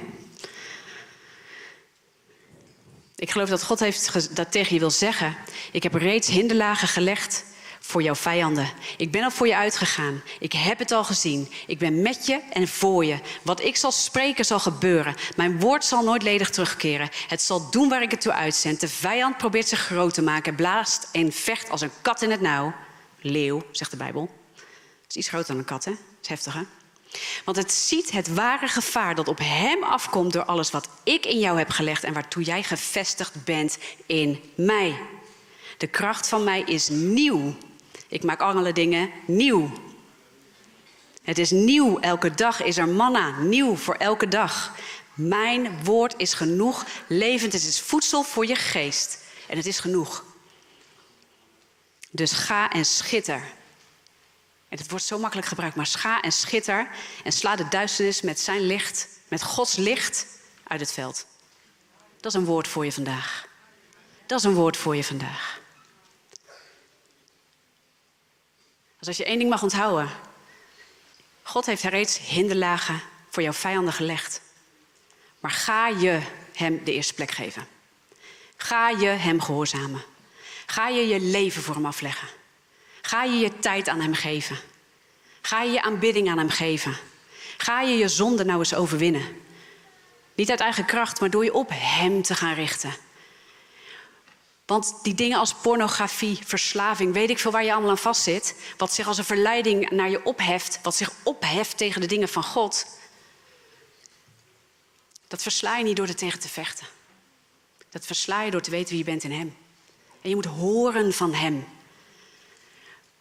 Ik geloof dat God heeft dat tegen je wil zeggen. Ik heb reeds hinderlagen gelegd voor jouw vijanden. Ik ben al voor je uitgegaan. Ik heb het al gezien. Ik ben met je en voor je. Wat ik zal spreken zal gebeuren. Mijn woord zal nooit ledig terugkeren. Het zal doen waar ik het toe uitzend. De vijand probeert zich groot te maken, blaast en vecht als een kat in het nauw. Leeuw, zegt de Bijbel. Dat is iets groter dan een kat, hè? Dat is heftig, hè? Want het ziet het ware gevaar dat op hem afkomt door alles wat ik in jou heb gelegd en waartoe jij gevestigd bent in mij. De kracht van mij is nieuw. Ik maak alle dingen nieuw. Het is nieuw. Elke dag is er manna. Nieuw voor elke dag. Mijn woord is genoeg. Levend. Het is voedsel voor je geest. En het is genoeg. Dus ga en schitter. En het wordt zo makkelijk gebruikt, maar scha en schitter en sla de duisternis met zijn licht, met Gods licht uit het veld. Dat is een woord voor je vandaag. Dat is een woord voor je vandaag. Dus als je één ding mag onthouden. God heeft reeds hinderlagen voor jouw vijanden gelegd. Maar ga je hem de eerste plek geven. Ga je hem gehoorzamen. Ga je je leven voor hem afleggen. Ga je je tijd aan Hem geven? Ga je je aanbidding aan Hem geven? Ga je je zonde nou eens overwinnen? Niet uit eigen kracht, maar door je op Hem te gaan richten. Want die dingen als pornografie, verslaving, weet ik veel waar je allemaal aan vastzit, wat zich als een verleiding naar je opheft, wat zich opheft tegen de dingen van God, dat versla je niet door er tegen te vechten. Dat versla je door te weten wie je bent in Hem. En je moet horen van Hem.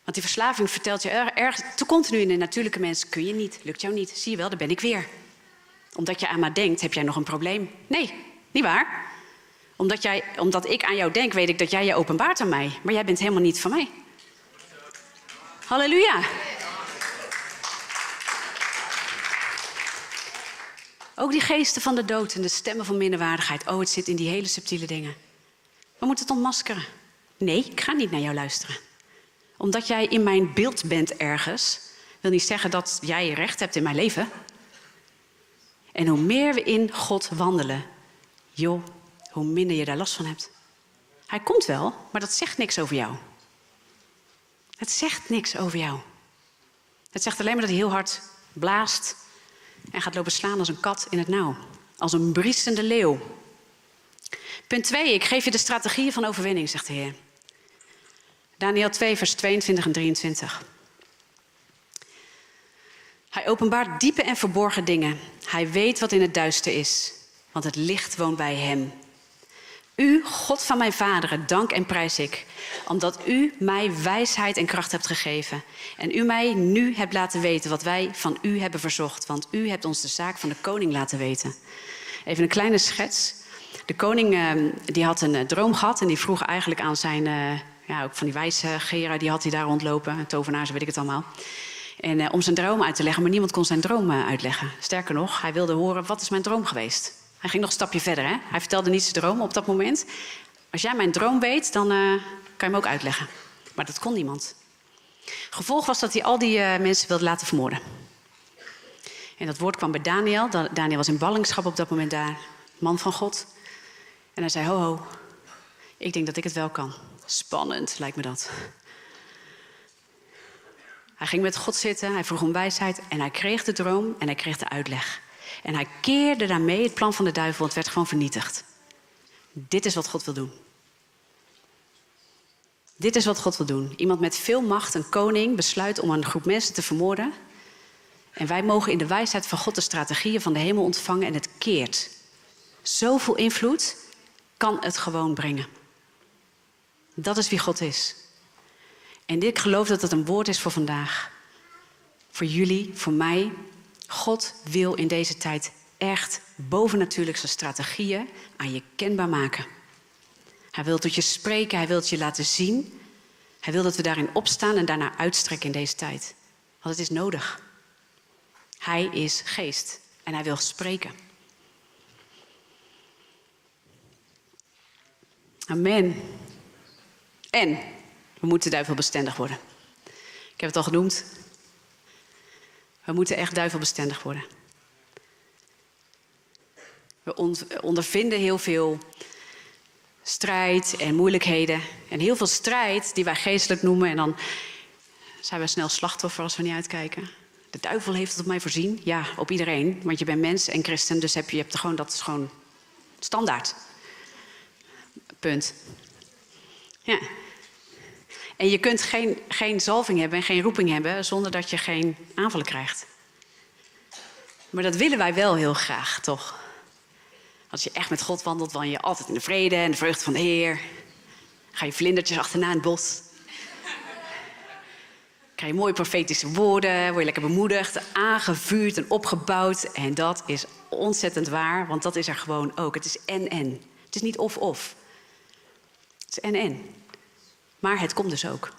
Want die verslaving vertelt je erg, te continu in de natuurlijke mens kun je niet, lukt jou niet. Zie je wel, daar ben ik weer. Omdat je aan mij denkt, heb jij nog een probleem. Nee, niet waar. Omdat, jij, omdat ik aan jou denk, weet ik dat jij je openbaart aan mij. Maar jij bent helemaal niet van mij. Halleluja. Ook die geesten van de dood en de stemmen van minderwaardigheid. Oh, het zit in die hele subtiele dingen. We moeten het ontmaskeren. Nee, ik ga niet naar jou luisteren. Omdat jij in mijn beeld bent ergens, wil niet zeggen dat jij recht hebt in mijn leven. En hoe meer we in God wandelen, joh, hoe minder je daar last van hebt. Hij komt wel, maar dat zegt niks over jou. Het zegt niks over jou. Het zegt alleen maar dat hij heel hard blaast en gaat lopen slaan als een kat in het nauw. Als een briesende leeuw. Punt 2. Ik geef je de strategieën van overwinning, zegt de Heer. Daniel 2, vers 22 en 23. Hij openbaart diepe en verborgen dingen. Hij weet wat in het duister is, want het licht woont bij hem. U, God van mijn vaderen, dank en prijs ik, omdat u mij wijsheid en kracht hebt gegeven. En u mij nu hebt laten weten wat wij van u hebben verzocht, want u hebt ons de zaak van de koning laten weten. Even een kleine schets. De koning uh, die had een uh, droom gehad en die vroeg eigenlijk aan zijn, uh, ja, ook van die wijsgeren, die had hij daar rondlopen, tovenaars, weet ik het allemaal. En om zijn droom uit te leggen, maar niemand kon zijn droom uitleggen. Sterker nog, hij wilde horen, wat is mijn droom geweest? Hij ging nog een stapje verder. Hè? Hij vertelde niet zijn droom op dat moment. Als jij mijn droom weet, dan uh, kan je hem ook uitleggen. Maar dat kon niemand. Gevolg was dat hij al die uh, mensen wilde laten vermoorden. En dat woord kwam bij Daniel. Daniel was in ballingschap op dat moment daar. Man van God. En hij zei, ho ho, ik denk dat ik het wel kan. Spannend, lijkt me dat. Hij ging met God zitten, hij vroeg om wijsheid en hij kreeg de droom en hij kreeg de uitleg. En hij keerde daarmee het plan van de duivel, het werd gewoon vernietigd. Dit is wat God wil doen. Dit is wat God wil doen. Iemand met veel macht, een koning, besluit om een groep mensen te vermoorden. En wij mogen in de wijsheid van God de strategieën van de hemel ontvangen en het keert. Zoveel invloed kan het gewoon brengen. Dat is wie God is. En ik geloof dat het een woord is voor vandaag. Voor jullie, voor mij, God wil in deze tijd echt bovennatuurlijkse strategieën aan je kenbaar maken. Hij wil tot je spreken, hij wil het je laten zien. Hij wil dat we daarin opstaan en daarna uitstrekken in deze tijd. Want het is nodig. Hij is geest en hij wil spreken. Amen. En we moeten duivelbestendig worden. Ik heb het al genoemd. We moeten echt duivelbestendig worden. We ondervinden heel veel strijd en moeilijkheden. En heel veel strijd die wij geestelijk noemen. En dan zijn we snel slachtoffer als we niet uitkijken. De duivel heeft het op mij voorzien. Ja, op iedereen. Want je bent mens en christen, dus heb je, je hebt gewoon, dat is gewoon standaard. Punt. Ja. En je kunt geen, geen zalving hebben en geen roeping hebben zonder dat je geen aanvallen krijgt. Maar dat willen wij wel heel graag, toch? Als je echt met God wandelt, wandel je altijd in de vrede en de vreugde van de Heer. Ga je vlindertjes achterna in het bos. Krijg je mooie profetische woorden, word je lekker bemoedigd, aangevuurd en opgebouwd. En dat is ontzettend waar, want dat is er gewoon ook. Het is en-en. Het is niet of-of. Het is en-en. Maar het komt dus ook.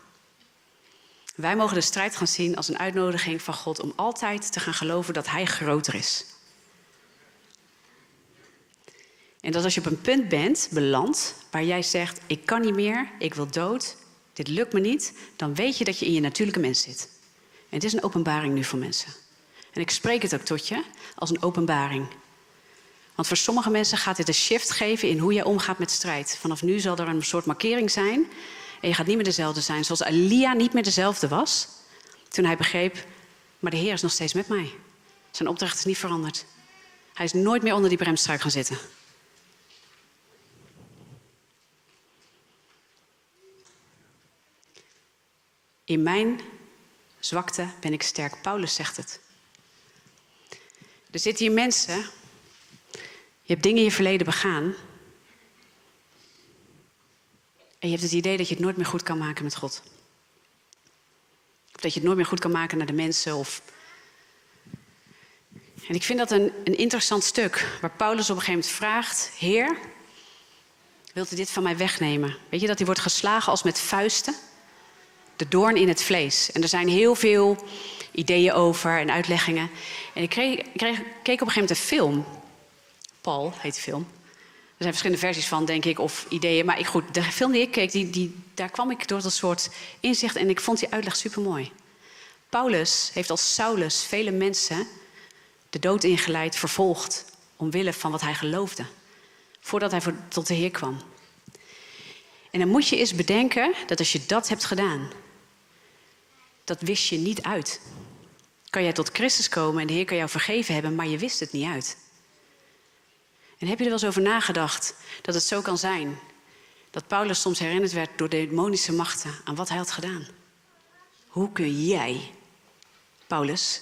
Wij mogen de strijd gaan zien als een uitnodiging van God om altijd te gaan geloven dat Hij groter is. En dat als je op een punt bent, beland, waar jij zegt: Ik kan niet meer, ik wil dood, dit lukt me niet, dan weet je dat je in je natuurlijke mens zit. En het is een openbaring nu voor mensen. En ik spreek het ook tot je als een openbaring. Want voor sommige mensen gaat dit een shift geven in hoe jij omgaat met strijd. Vanaf nu zal er een soort markering zijn en je gaat niet meer dezelfde zijn. Zoals Elia niet meer dezelfde was. Toen hij begreep, maar de Heer is nog steeds met mij. Zijn opdracht is niet veranderd. Hij is nooit meer onder die bremstruik gaan zitten. In mijn zwakte ben ik sterk. Paulus zegt het. Er zitten hier mensen. Je hebt dingen in je verleden begaan. En je hebt het idee dat je het nooit meer goed kan maken met God. dat je het nooit meer goed kan maken naar de mensen. Of... En ik vind dat een, een interessant stuk, waar Paulus op een gegeven moment vraagt: Heer, wilt u dit van mij wegnemen? Weet je dat hij wordt geslagen als met vuisten? De doorn in het vlees. En er zijn heel veel ideeën over en uitleggingen. En ik kreeg, kreeg, keek op een gegeven moment een film. Paul heet de film. Er zijn verschillende versies van, denk ik, of ideeën. Maar ik, goed, de film die ik keek, die, die, daar kwam ik door dat soort inzicht. En ik vond die uitleg super mooi. Paulus heeft als Saulus vele mensen de dood ingeleid, vervolgd. omwille van wat hij geloofde. Voordat hij tot de Heer kwam. En dan moet je eens bedenken dat als je dat hebt gedaan, dat wist je niet uit. Kan jij tot Christus komen en de Heer kan jou vergeven hebben, maar je wist het niet uit. En heb je er wel eens over nagedacht dat het zo kan zijn dat Paulus soms herinnerd werd door demonische machten aan wat hij had gedaan? Hoe kun jij, Paulus,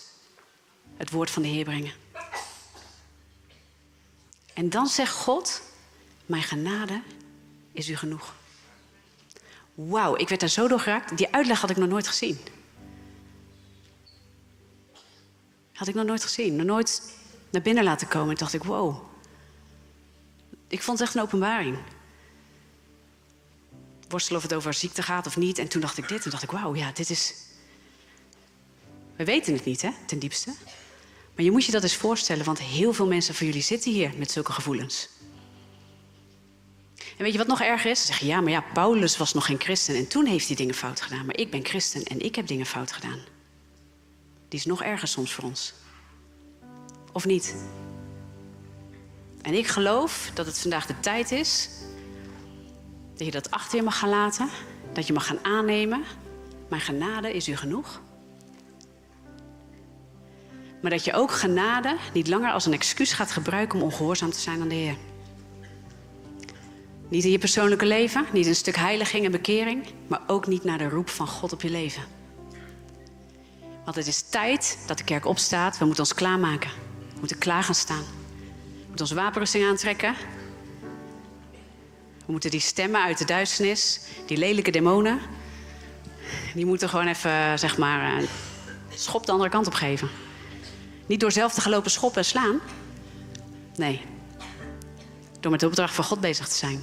het woord van de Heer brengen? En dan zegt God: Mijn genade is u genoeg. Wauw, ik werd daar zo door geraakt. Die uitleg had ik nog nooit gezien. Had ik nog nooit gezien. Nog nooit naar binnen laten komen. En dacht ik, wow. Ik vond het echt een openbaring. Worstelen of het over ziekte gaat of niet. En toen dacht ik dit. En dacht ik, wauw, ja, dit is... We weten het niet, hè, ten diepste. Maar je moet je dat eens voorstellen, want heel veel mensen van jullie zitten hier met zulke gevoelens. En weet je wat nog erger is? Ze zeggen, ja, maar ja, Paulus was nog geen christen en toen heeft hij dingen fout gedaan. Maar ik ben christen en ik heb dingen fout gedaan. Die is nog erger soms voor ons. Of niet? En ik geloof dat het vandaag de tijd is dat je dat achter je mag gaan laten. Dat je mag gaan aannemen. Mijn genade is u genoeg. Maar dat je ook genade niet langer als een excuus gaat gebruiken om ongehoorzaam te zijn aan de Heer. Niet in je persoonlijke leven, niet een stuk heiliging en bekering, maar ook niet naar de roep van God op je leven. Want het is tijd dat de kerk opstaat. We moeten ons klaarmaken. We moeten klaar gaan staan. Moeten onze wapenrusting aantrekken. We moeten die stemmen uit de duisternis, die lelijke demonen, die moeten gewoon even, zeg maar, een schop de andere kant op geven. Niet door zelf te gaan lopen schoppen en slaan. Nee. Door met de opdracht van God bezig te zijn.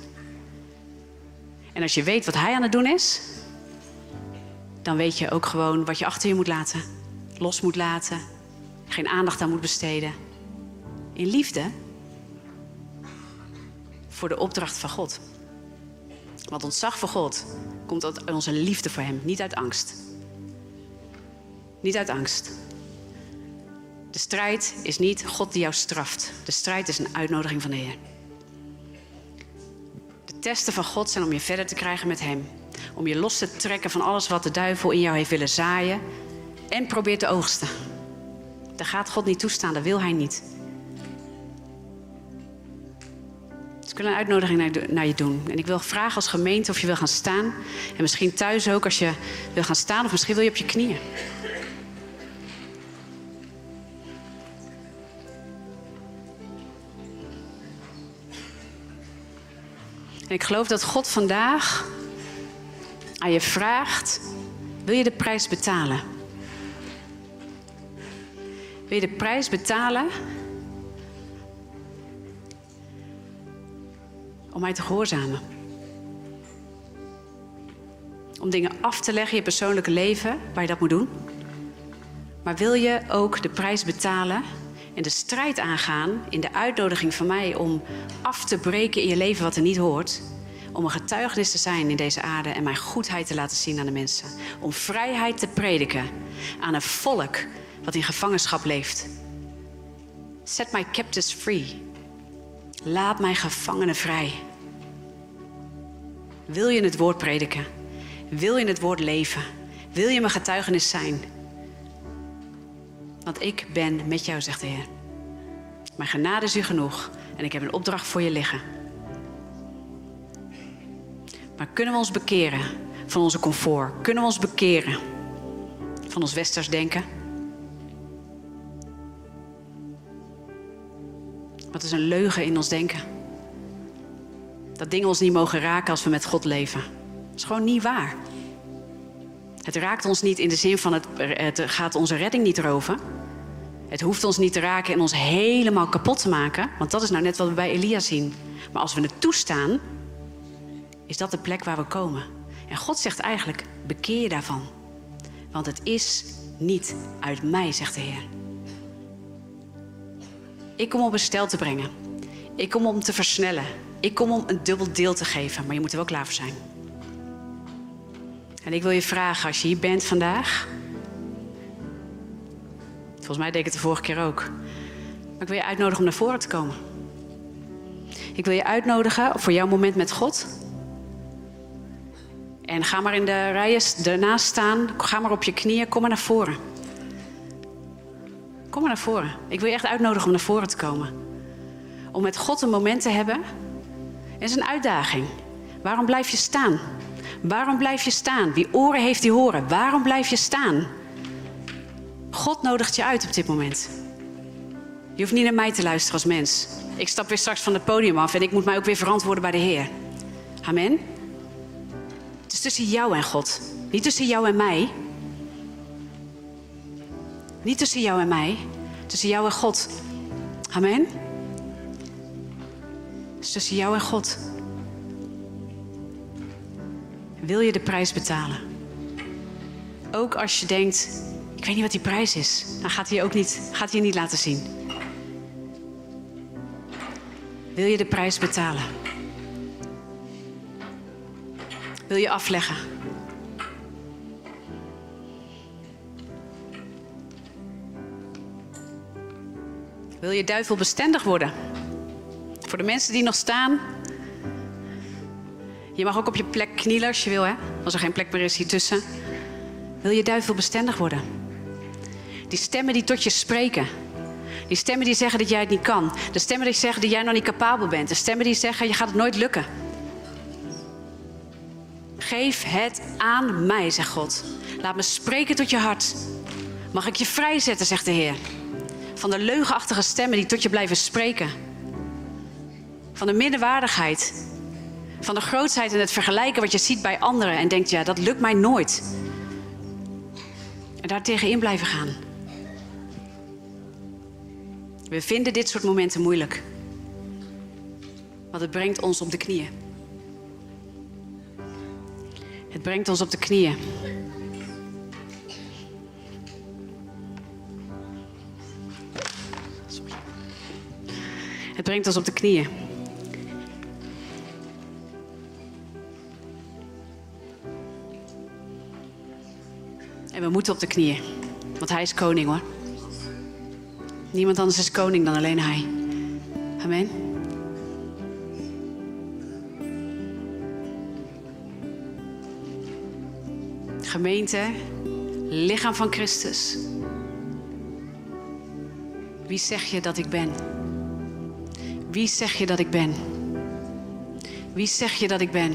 En als je weet wat Hij aan het doen is, dan weet je ook gewoon wat je achter je moet laten. Los moet laten. Geen aandacht aan moet besteden. In liefde voor de opdracht van God. Want ontzag voor God komt uit onze liefde voor Hem, niet uit angst. Niet uit angst. De strijd is niet God die jou straft. De strijd is een uitnodiging van de Heer. De testen van God zijn om je verder te krijgen met Hem. Om je los te trekken van alles wat de duivel in jou heeft willen zaaien. En probeert te oogsten. Dat gaat God niet toestaan, dat wil Hij niet. Dus ik wil een uitnodiging naar je doen. En ik wil vragen als gemeente of je wil gaan staan. En misschien thuis ook als je wil gaan staan. Of misschien wil je op je knieën. En ik geloof dat God vandaag aan je vraagt: wil je de prijs betalen? Wil je de prijs betalen om mij te gehoorzamen? Om dingen af te leggen in je persoonlijke leven waar je dat moet doen. Maar wil je ook de prijs betalen en de strijd aangaan in de uitnodiging van mij om af te breken in je leven wat er niet hoort? om een getuigenis te zijn in deze aarde en mijn goedheid te laten zien aan de mensen. Om vrijheid te prediken aan een volk wat in gevangenschap leeft. Set my captives free. Laat mijn gevangenen vrij. Wil je het woord prediken? Wil je het woord leven? Wil je mijn getuigenis zijn? Want ik ben met jou, zegt de Heer. Mijn genade is u genoeg en ik heb een opdracht voor je liggen. Maar kunnen we ons bekeren van onze comfort? Kunnen we ons bekeren van ons westers denken? Wat is een leugen in ons denken? Dat dingen ons niet mogen raken als we met God leven. Dat is gewoon niet waar. Het raakt ons niet in de zin van het, het gaat onze redding niet roven. Het hoeft ons niet te raken en ons helemaal kapot te maken. Want dat is nou net wat we bij Elia zien. Maar als we het toestaan, is dat de plek waar we komen. En God zegt eigenlijk, bekeer je daarvan. Want het is niet uit mij, zegt de Heer. Ik kom om een stel te brengen. Ik kom om te versnellen. Ik kom om een dubbel deel te geven. Maar je moet er wel klaar voor zijn. En ik wil je vragen, als je hier bent vandaag. Volgens mij deed ik het de vorige keer ook. Ik wil je uitnodigen om naar voren te komen. Ik wil je uitnodigen voor jouw moment met God. En ga maar in de rijen ernaast staan. Ga maar op je knieën. Kom maar naar voren. Kom maar naar voren. Ik wil je echt uitnodigen om naar voren te komen. Om met God een moment te hebben. Is een uitdaging. Waarom blijf je staan? Waarom blijf je staan? Wie oren heeft die horen? Waarom blijf je staan? God nodigt je uit op dit moment. Je hoeft niet naar mij te luisteren als mens. Ik stap weer straks van het podium af en ik moet mij ook weer verantwoorden bij de Heer. Amen. Het is tussen jou en God. Niet tussen jou en mij. Niet tussen jou en mij. Tussen jou en God. Amen. Is tussen jou en God. Wil je de prijs betalen? Ook als je denkt, ik weet niet wat die prijs is. Dan gaat hij je ook niet, gaat hij je niet laten zien. Wil je de prijs betalen? Wil je afleggen? Wil je duivel bestendig worden? Voor de mensen die nog staan. Je mag ook op je plek knielen als je wil, hè? Als er geen plek meer is hier tussen. Wil je duivel bestendig worden? Die stemmen die tot je spreken. Die stemmen die zeggen dat jij het niet kan. De stemmen die zeggen dat jij nog niet capabel bent. De stemmen die zeggen je gaat het nooit lukken. Geef het aan mij, zegt God. Laat me spreken tot je hart. Mag ik je vrijzetten, zegt de Heer. Van de leugenachtige stemmen die tot je blijven spreken. Van de minderwaardigheid. Van de grootsheid en het vergelijken wat je ziet bij anderen en denkt, ja, dat lukt mij nooit. En daar tegenin blijven gaan. We vinden dit soort momenten moeilijk. Want het brengt ons op de knieën. Het brengt ons op de knieën. Het brengt ons op de knieën. En we moeten op de knieën. Want hij is koning hoor. Niemand anders is koning dan alleen hij. Amen. Gemeente, lichaam van Christus. Wie zeg je dat ik ben? Wie zeg je dat ik ben? Wie zeg je dat ik ben?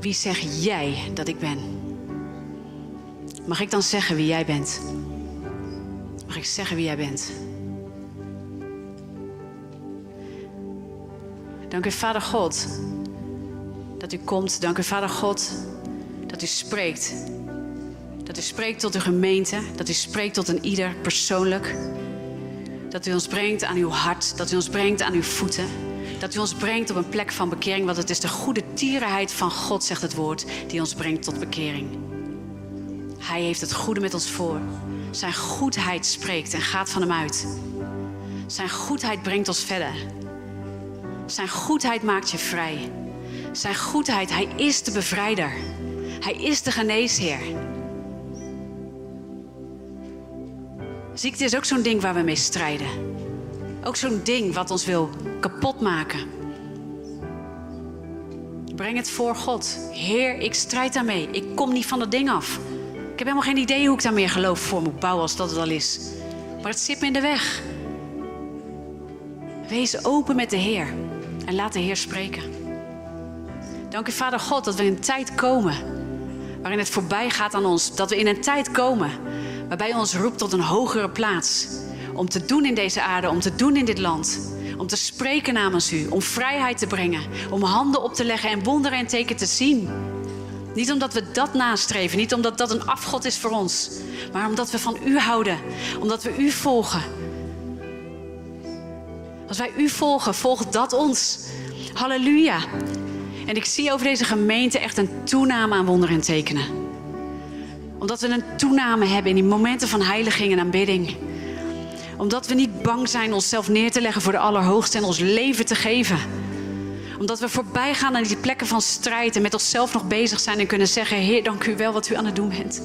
Wie zeg jij dat ik ben? Mag ik dan zeggen wie jij bent? Mag ik zeggen wie jij bent? Dank u, Vader God, dat u komt. Dank u, Vader God, dat u spreekt. Dat u spreekt tot de gemeente, dat u spreekt tot een ieder persoonlijk. Dat u ons brengt aan uw hart, dat u ons brengt aan uw voeten. Dat u ons brengt op een plek van bekering, want het is de goede tierenheid van God, zegt het woord, die ons brengt tot bekering. Hij heeft het goede met ons voor. Zijn goedheid spreekt en gaat van hem uit. Zijn goedheid brengt ons verder. Zijn goedheid maakt je vrij. Zijn goedheid, hij is de bevrijder. Hij is de geneesheer. Ziekte is ook zo'n ding waar we mee strijden. Ook zo'n ding wat ons wil kapot maken. Breng het voor God. Heer, ik strijd daarmee. Ik kom niet van dat ding af. Ik heb helemaal geen idee hoe ik daar meer geloof voor moet bouwen als dat het al is. Maar het zit me in de weg. Wees open met de Heer en laat de Heer spreken. Dank u, Vader God, dat we in een tijd komen waarin het voorbij gaat aan ons. Dat we in een tijd komen waarbij ons roept tot een hogere plaats. Om te doen in deze aarde, om te doen in dit land. Om te spreken namens u, om vrijheid te brengen, om handen op te leggen en wonderen en teken te zien. Niet omdat we dat nastreven, niet omdat dat een afgod is voor ons, maar omdat we van u houden, omdat we u volgen. Als wij u volgen, volgt dat ons. Halleluja. En ik zie over deze gemeente echt een toename aan wonderen en tekenen. Omdat we een toename hebben in die momenten van heiliging en aanbidding. Omdat we niet bang zijn onszelf neer te leggen voor de Allerhoogste en ons leven te geven. Omdat we voorbij gaan aan die plekken van strijd en met onszelf nog bezig zijn en kunnen zeggen: Heer, dank u wel wat u aan het doen bent.